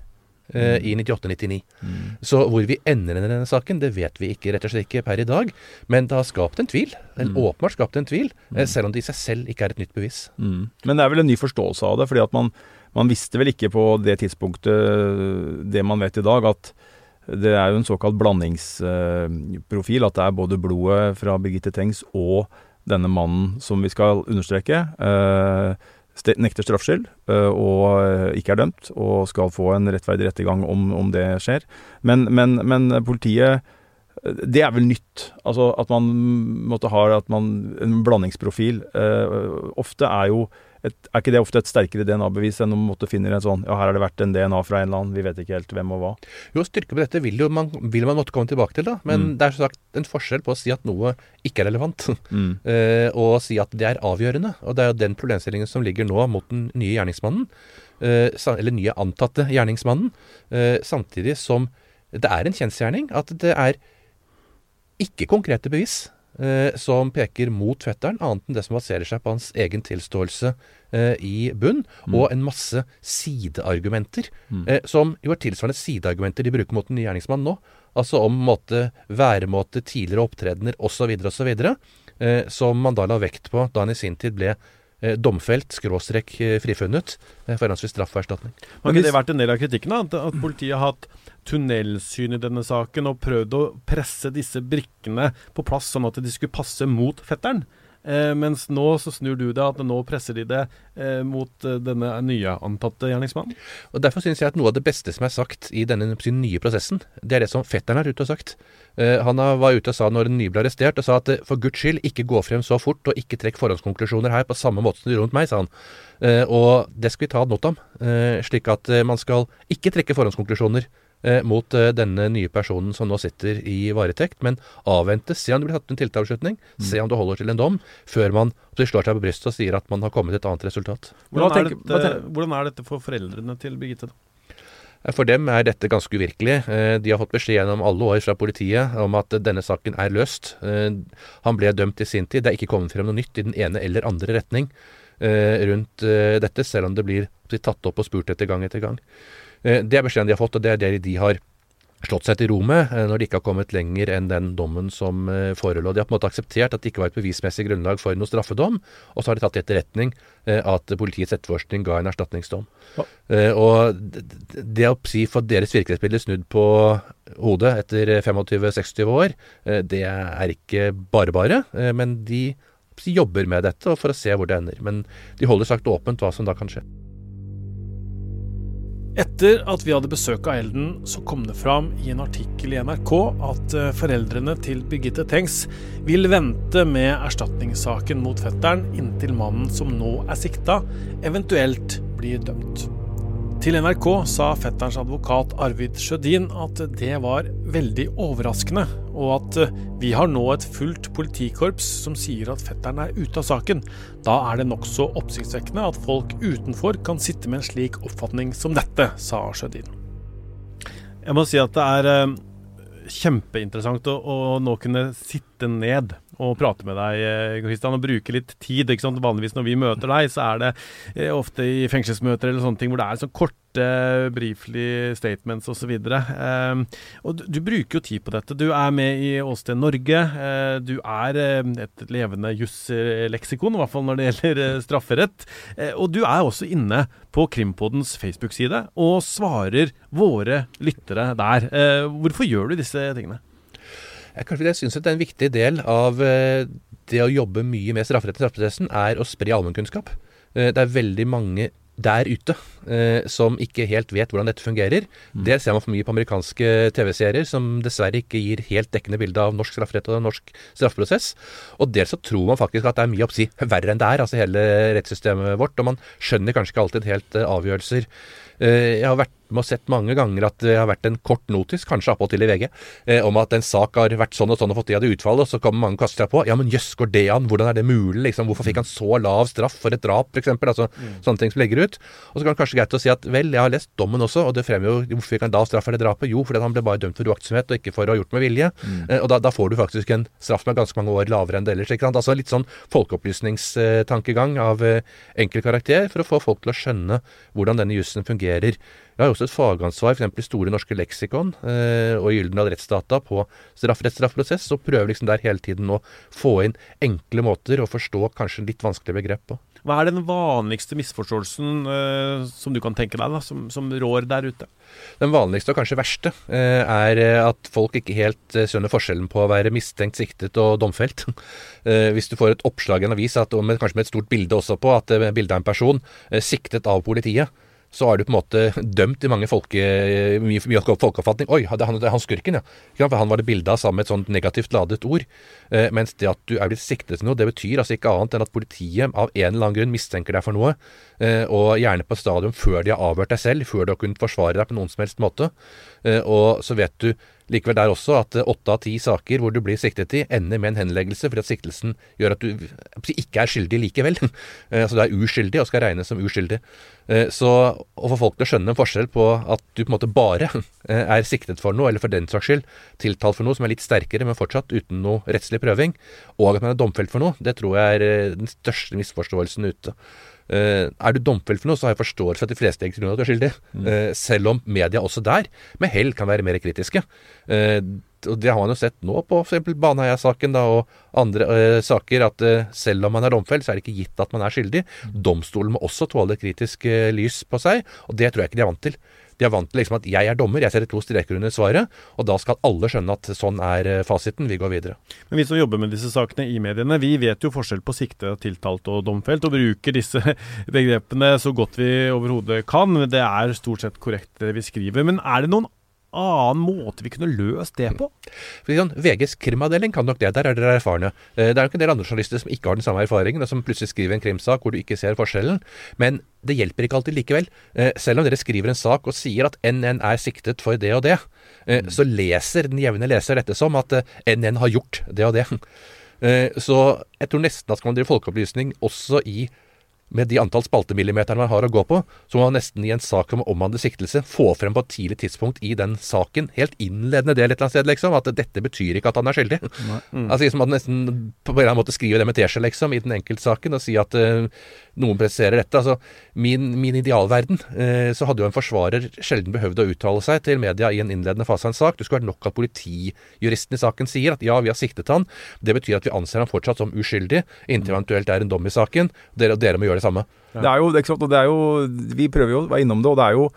Speaker 2: Uh, i 98-99. Mm. Så hvor vi ender i denne saken, det vet vi ikke, rett og slett ikke per i dag. Men det har skapt en tvil. En mm. åpenbart skapt en tvil, mm. selv om det i seg selv ikke er et nytt bevis.
Speaker 3: Mm. Men det er vel en ny forståelse av det. fordi at man, man, visste vel ikke på det tidspunktet det man vet i dag, at det er jo en såkalt blandingsprofil. At det er både blodet fra Birgitte Tengs og denne mannen som vi skal understreke. Uh, nekter straffskyld eh, og eh, ikke er dømt, og skal få en rettferdig rettergang om, om det skjer. Men, men, men, politiet eh, Det er vel nytt. Altså at man måtte ha man, en blandingsprofil. ofte er jo et, er ikke det ofte et sterkere DNA-bevis enn om man måtte finne en sånn Ja, her har det vært en DNA fra en eller annen, vi vet ikke helt hvem og hva.
Speaker 2: Jo, styrke på dette vil jo man, vil man måtte komme tilbake til, da. Men mm. det er som sagt en forskjell på å si at noe ikke er relevant, mm. uh, og si at det er avgjørende. Og det er jo den problemstillingen som ligger nå mot den nye gjerningsmannen. Uh, eller nye antatte gjerningsmannen. Uh, samtidig som det er en kjensgjerning at det er ikke konkrete bevis som peker mot fetteren, annet enn det som baserer seg på hans egen tilståelse i bunn, mm. og en masse sideargumenter, mm. eh, som jo er tilsvarende sideargumenter de bruker mot den nye gjerningsmannen nå. Altså om måte, væremåte, tidligere opptredener osv., osv., eh, som man da la vekt på da han i sin tid ble eh, domfelt, skråstrek eh, frifunnet, eh, for henholdsvis straff og erstatning.
Speaker 1: Har ikke det vært en del av kritikken, da? At, at politiet har hatt tunnelsyn i denne saken og prøvd å presse disse brikkene på plass, sånn at de skulle passe mot fetteren. Eh, mens nå så snur du det, at nå presser de det eh, mot eh, denne nye antatte gjerningsmannen.
Speaker 2: Og Derfor syns jeg at noe av det beste som er sagt i denne nye prosessen, det er det som fetteren er ute og sagt. Eh, han var ute og sa når den nye ble arrestert, og sa at eh, for guds skyld, ikke gå frem så fort, og ikke trekk forhåndskonklusjoner her på samme måte som du gjorde mot meg, sa han. Eh, og det skal vi ta ad notam, slik at man skal ikke trekke forhåndskonklusjoner mot eh, denne nye personen som nå sitter i varetekt, men avvente, se om det blir tatt en tiltalebeslutning, mm. se om det holder til en dom, før man slår seg på brystet og sier at man har kommet til et annet resultat.
Speaker 1: Hvordan er, dette, hvordan er dette for foreldrene til Birgitte?
Speaker 2: Eh, for dem er dette ganske uvirkelig. Eh, de har fått beskjed gjennom alle år fra politiet om at denne saken er løst. Eh, han ble dømt i sin tid. Det er ikke kommet frem noe nytt i den ene eller andre retning rundt dette, selv om det blir tatt opp og spurt etter gang etter gang. Eh, det er beskjeden de har fått, og det er det de har slått seg til ro med eh, når de ikke har kommet lenger enn den dommen som eh, forelå. De har på en måte akseptert at det ikke var et bevismessig grunnlag for noen straffedom, og så har de tatt i etterretning at politiets etterforskning ga en erstatningsdom. Ja. Og det å si for deres virkelighetsbilde snudd på hodet etter 25-26 år, det er ikke bare bare, men de jobber med dette for å se hvor det ender. Men de holder sagt åpent hva som da kan skje.
Speaker 1: Etter at vi hadde besøk av Elden, så kom det fram i en artikkel i NRK at eh, foreldrene til Birgitte Tengs vil vente med erstatningssaken mot fetteren inntil mannen som nå er sikta, eventuelt blir dømt. Til NRK sa fetterens advokat Arvid Sjødin at det var veldig overraskende, og at eh, vi har nå et fullt politikorps som sier at fetteren er ute av saken. Da er det nokså oppsiktsvekkende at folk utenfor kan sitte med en slik oppfatning som dette, sa Sjødin. Jeg må si at det er eh, kjempeinteressant å, å nå kunne sitte ned og prate med deg, eh, og bruke litt tid. ikke sant? Vanligvis når vi møter deg, så er det eh, ofte i fengselsmøter eller sånne ting hvor det er så korte, briefly statements osv. Um, og du, bruker jo tid på dette. Du er med i Åsted Norge. Uh, du er et levende jusleksikon, i hvert fall når det gjelder strafferett. og du er også inne på Krimpodens Facebook-side og svarer våre lyttere der. hvorfor gjør du disse tingene?
Speaker 2: Kanskje jeg syns det er en viktig del av eh, det å jobbe mye med strafferetten i straffeprosessen, er å spre allmennkunnskap. Eh, det er veldig mange der ute eh, som ikke helt vet hvordan dette fungerer. Mm. Det ser man for mye på amerikanske TV-serier, som dessverre ikke gir helt dekkende bilde av norsk strafferett og norsk straffeprosess. Og dels så tror man faktisk at det er mye oppsi verre enn det er, altså hele rettssystemet vårt. Og man skjønner kanskje ikke alltid helt avgjørelser. Jeg har vært med ha sett mange ganger at det har vært en kort notis, kanskje appåtil i VG, eh, om at en sak har vært sånn og sånn og fått det av det utfallet, og så kommer mange og kaster seg på. Ja, men jøss, går det an? Hvordan er det mulig? Liksom, hvorfor fikk han så lav straff for et drap, f.eks.? Altså mm. sånne ting som legger ut. Og så kan det kanskje greit å si at vel, jeg har lest dommen også, og det fremmer jo hvorfor fikk han da straff for det drapet? Jo, fordi han ble bare dømt for uaktsomhet og ikke for å ha gjort med vilje. Mm. Eh, og da, da, får du faktisk en straff som er ganske mange år lavere enn det ellers. Ikke sant? Altså litt sånn folkeopplysningstankegang av eh, enkel karakter for å få folk til å skjønne hvordan denne jussen fungerer. Jeg har også et fagansvar f.eks. i Store norske leksikon eh, og Gyldendal rettsdata på strafferettsstraffprosess, og prøver liksom der hele tiden å få inn enkle måter å forstå kanskje litt vanskelige begrep på.
Speaker 1: Hva er den vanligste misforståelsen eh, som du kan tenke deg, da, som, som, rår der ute?
Speaker 2: Den vanligste og kanskje verste eh, er at folk ikke helt eh, skjønner forskjellen på å være mistenkt, siktet og domfelt. Eh, hvis du får et oppslag i en avis, at, med, kanskje med et stort bilde også på, at eh, bildet av en person siktet av politiet, så er du på en måte dømt i mange folke, mye, folkeoppfatning. Oi, det er han, han skurken, ja. Han var det bilde av sammen med et sånt negativt ladet ord. Eh, mens det at du er blitt siktet til noe, det betyr altså ikke annet enn at politiet av en eller annen grunn mistenker deg for noe. Eh, og gjerne på stadium før de har avhørt deg selv, før du har kunnet forsvare deg på noen som helst måte. Eh, og så vet du likevel der også at eh, åtte av ti saker hvor du blir siktet i, ender med en henleggelse fordi at siktelsen gjør at du ikke er skyldig likevel. altså du er uskyldig og skal regnes som uskyldig. Så å få folk til å skjønne en forskjell på at du på en måte bare er siktet for noe, eller for den saks skyld tiltalt for noe som er litt sterkere, men fortsatt uten noe rettslig prøving, og at man er domfelt for noe, det tror jeg er den største misforståelsen ute. Uh, er du domfelt for noe, så har jeg forståelse for at de fleste egentlig tror at du er skyldig. Mm. Uh, selv om media også der med hell kan være mer kritiske. Uh, og Det har man jo sett nå på f.eks. Baneheia-saken og andre saker, at selv om man er domfelt, så er det ikke gitt at man er skyldig. Mm. Domstolen må også tåle kritisk lys på seg, og det tror jeg ikke de er vant til. De er vant til liksom at jeg er dommer, jeg setter to streker under svaret, og da skal alle skjønne at sånn er eh, fasiten, vi går videre.
Speaker 1: Men vi som jobber med disse sakene i mediene, vi vet jo forskjell på sikte, tiltalt og domfelt, og bruker disse begrepene så godt vi overhodet kan. Det er stort sett korrekt det vi skriver. Men er det noen annen måte vi kunne løst det på?
Speaker 2: VGs krimavdeling kan nok det. Der er dere erfarne. Eh, det er nok en del andre journalister som ikke har den samme erfaringen, og som plutselig skriver en krimsak hvor du ikke ser forskjellen. Men det hjelper ikke alltid likevel. Eh, selv om dere skriver en sak og sier at NN er siktet for det og det, eh, så leser den jevne leser dette som at NN har gjort det og det. Så jeg tror nesten at skal man drive folkeopplysning også i med de antall spaltemillimeterne man har å gå på, så må man nesten i en sak om omhandler siktelse få frem på et tidlig tidspunkt i den saken, helt innledende del et eller annet sted, liksom, at dette betyr ikke at han er skyldig. Mm. Altså liksom at man nesten på en eller annen måte skriver det med teskje, liksom, i den enkeltsaken, og si at uh, noen presiserer dette. Altså, min, min idealverden, eh, så hadde jo en forsvarer sjelden behøvd å uttale seg til media i en innledende fase av en sak. Det skulle vært nok at politijuristen i saken sier at ja, vi har siktet han. Det betyr at vi anser han fortsatt som uskyldig, inntil eventuelt er en dom i saken. Dere, dere må gjøre det samme.
Speaker 3: Ja. Det er jo, ikke sant, og det er jo, Vi prøver jo å være innom det, og det er jo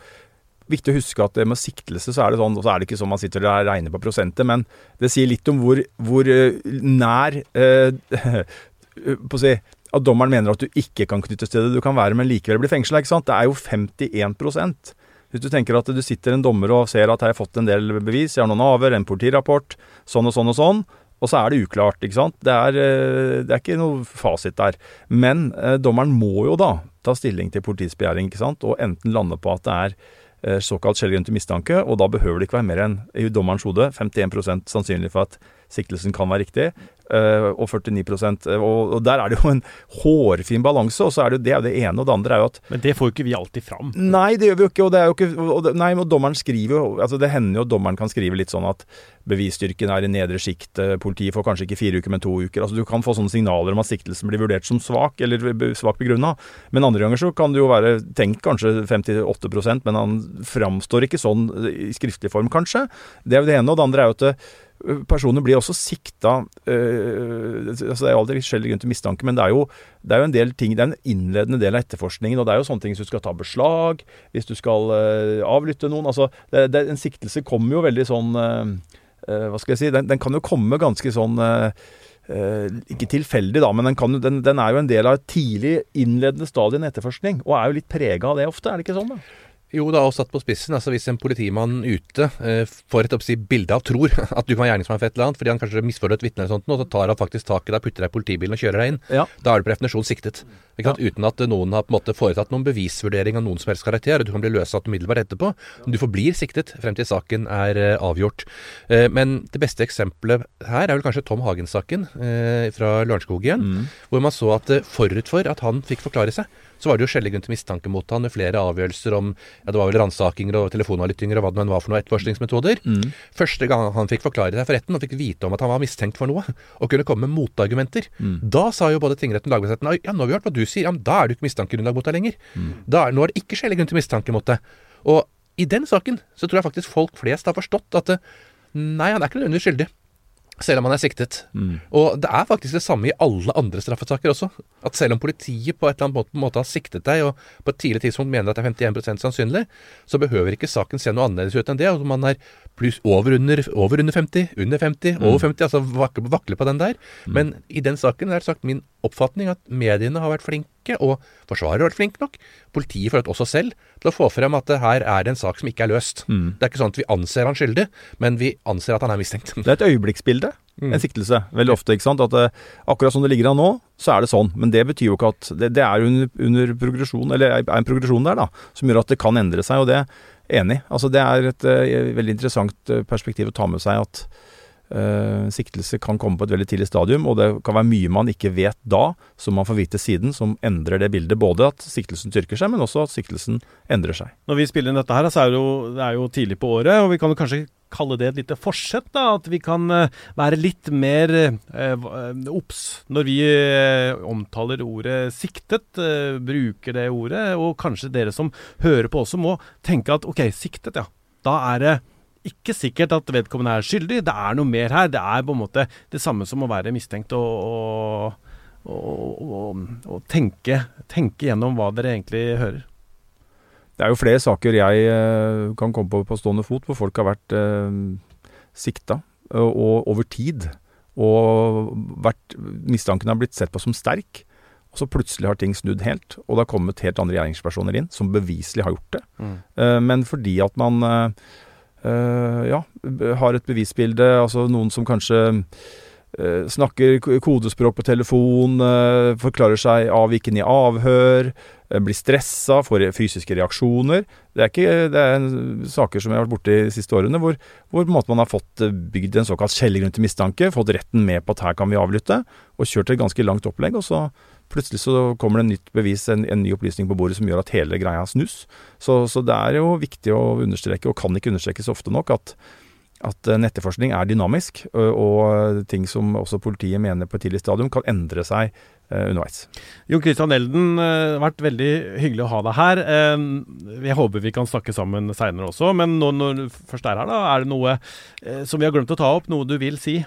Speaker 3: viktig å huske at med siktelse så er det sånn, og så er det ikke sånn man sitter og regner på prosentet, men det sier litt om hvor, hvor eh, nær eh, på å si, at dommeren mener at du ikke kan knyttes til det du kan være, men likevel bli fengsla. Det er jo 51% Hvis du tenker at du sitter en dommer og ser at jeg har fått en del bevis, jeg har noen avhør, en politirapport, sånn og sånn og sånn, og så er det uklart, ikke sant. Det er, eh, det er ikke noe fasit der. Men eh, dommeren må jo da ta stilling til politiets begjæring, ikke sant, og enten lande på at det er eh, såkalt grunn til mistanke, og da behøver det ikke være mer enn i dommerens hode 51 sannsynlig for at siktelsen kan være riktig, Uh, og 49 uh, og, og der er det jo en hårfin balanse. og så er Det jo det, det ene, og det andre er jo at
Speaker 1: Men det får jo ikke vi alltid fram.
Speaker 3: Nei, det gjør vi jo ikke. og det er jo ikke, og Nei, og dommeren skriver jo altså Det hender jo at dommeren kan skrive litt sånn at bevisstyrken er i nedre sjikt. Politiet får kanskje ikke fire uker, men to uker. altså Du kan få sånne signaler om at siktelsen blir vurdert som svak, eller svakt begrunna. Men andre ganger så kan det jo være tenkt kanskje 58% men han framstår ikke sånn i skriftlig form, kanskje. Det er jo det ene. Og det andre er jo at Personer blir også sikta øh, altså Det er jo aldri skjellig grunn til mistanke, men det er, jo, det er, jo, en del ting, det er en innledende del av etterforskningen. og Det er jo sånne ting hvis du skal ta beslag, hvis du skal øh, avlytte noen altså det, det, En siktelse kommer jo veldig sånn øh, Hva skal jeg si Den, den kan jo komme ganske sånn ikke tilfeldig, da, men den, kan, den, den, er jo en del av et tidlig innledende stadie i etterforskning. Og er jo litt prega av det ofte, er det ikke sånn? da?
Speaker 2: Jo, da, og satt på spissen. altså Hvis en politimann ute eh, får et oppsi, bilde av tror at du kan være gjerningsmann for et eller annet, fordi han kanskje misforholder et vitne eller sånt, og så tar han faktisk tak i deg, putter deg i politibilen og kjører deg inn, ja. da er du på definisjon siktet. Ja. Uten at noen har på en måte foretatt noen bevisvurdering av noen som helst karakter. Du kan bli løslatt umiddelbart etterpå. Du forblir siktet frem til saken er eh, avgjort. Eh, men det beste eksempelet her er vel kanskje Tom Hagen-saken eh, fra Lørenskog igjen, mm. hvor man så at eh, forut for at han fikk forklare seg, så var det jo skjellig grunn til mistanke mot han med flere avgjørelser om ja, det var vel ransakinger og telefonavlyttinger og hva det nå var for noen etterforskningsmetoder. Mm. Første gang han fikk forklare seg for retten og fikk vite om at han var mistenkt for noe, og kunne komme med motargumenter, mm. da sa jo både tingretten og lagmannsretten ja, nå har vi hørt hva du sier, ja, men da er det ikke mistankegrunnlag mot deg lenger. Mm. Da, nå er det ikke skjellig grunn til mistanke mot deg. Og i den saken så tror jeg faktisk folk flest har forstått at nei, han er ikke nødvendigvis skyldig selv om han er siktet. Mm. Og det er faktisk det samme i alle andre straffesaker også. At selv om politiet på et eller annet måte har siktet deg, og på et tidlig tidspunkt mener at det er 51% sannsynlig, så behøver ikke saken se noe annerledes ut enn det. Om man er pluss over under, over under 50, under 50, mm. over 50, altså vakle, vakle på den der. Mm. Men i den saken er det sagt min oppfatning at mediene har vært flinke, og forsvarer har vært flink nok. Politiet forholdt også selv til å få frem at her er det en sak som ikke er løst. Mm. Det er ikke sånn at vi anser han skyldig, men vi anser at han er mistenkt.
Speaker 3: Det er et øyeblikksbilde, mm. en siktelse, veldig ofte. ikke sant? At eh, akkurat som det ligger an nå, så er det sånn. Men det betyr jo ikke at Det, det er under, under progresjon, eller er en progresjon der, da, som gjør at det kan endre seg. og det er Enig. Altså, det er et uh, veldig interessant uh, perspektiv å ta med seg at uh, siktelse kan komme på et veldig tidlig stadium, og det kan være mye man ikke vet da, som man får vite siden, som endrer det bildet. Både at siktelsen styrker seg, men også at siktelsen endrer seg.
Speaker 1: Når vi spiller inn dette her, så er det jo, det er jo tidlig på året, og vi kan jo kanskje kalle det et lite forsett. da, At vi kan være litt mer obs når vi omtaler ordet 'siktet', bruker det ordet. Og kanskje dere som hører på også må tenke at ok, siktet, ja. Da er det ikke sikkert at vedkommende er skyldig. Det er noe mer her. Det er på en måte det samme som å være mistenkt og, og, og, og tenke, tenke gjennom hva dere egentlig hører.
Speaker 3: Det er jo flere saker jeg eh, kan komme på på stående fot, hvor folk har vært eh, sikta og, over tid. Og vært, mistanken har blitt sett på som sterk. Og så plutselig har ting snudd helt, og det har kommet helt andre regjeringspersoner inn som beviselig har gjort det. Eh, men fordi at man eh, ja, har et bevisbilde, altså noen som kanskje eh, snakker kodespråk på telefon, eh, forklarer seg avvikende i avhør, eh, blir stressa, får fysiske reaksjoner. Det er, ikke, det er saker som jeg har vært borti de siste årene, hvor, hvor man har fått eh, bygd en såkalt kjellergrunn til mistanke, fått retten med på at her kan vi avlytte, og kjørt et ganske langt opplegg. og så Plutselig så kommer det en nytt bevis, en, en ny opplysning på bordet som gjør at hele greia snus. Så, så det er jo viktig å understreke, og kan ikke understrekes ofte nok, at, at nettetterforskning er dynamisk, og ting som også politiet mener på et tidlig stadium, kan endre seg eh, underveis.
Speaker 1: Jon Christian Elden, eh, det har vært veldig hyggelig å ha deg her. Eh, Jeg håper vi kan snakke sammen seinere også, men nå, når du først er her, da, er det noe eh, som vi har glemt å ta opp? Noe du vil si?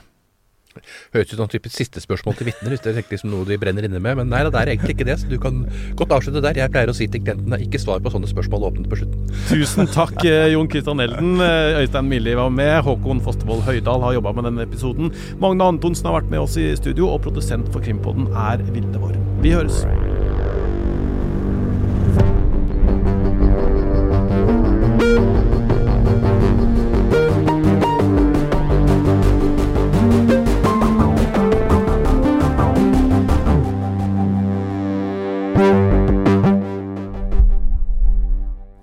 Speaker 2: Høres ut som type siste spørsmål til vitner. Det er liksom noe de brenner inne med. Men nei, det er egentlig ikke det, så du kan godt avslutte der. Jeg pleier å si til klientene ikke svar på sånne spørsmål åpent på slutten.
Speaker 1: Tusen takk, eh, Jon Christian Elden. Eh, Øystein Milli var med. Håkon Fostervoll Høydal har jobba med denne episoden. Magne Antonsen har vært med oss i studio, og produsent for Krimpodden er Vilde Vår. Vi høres.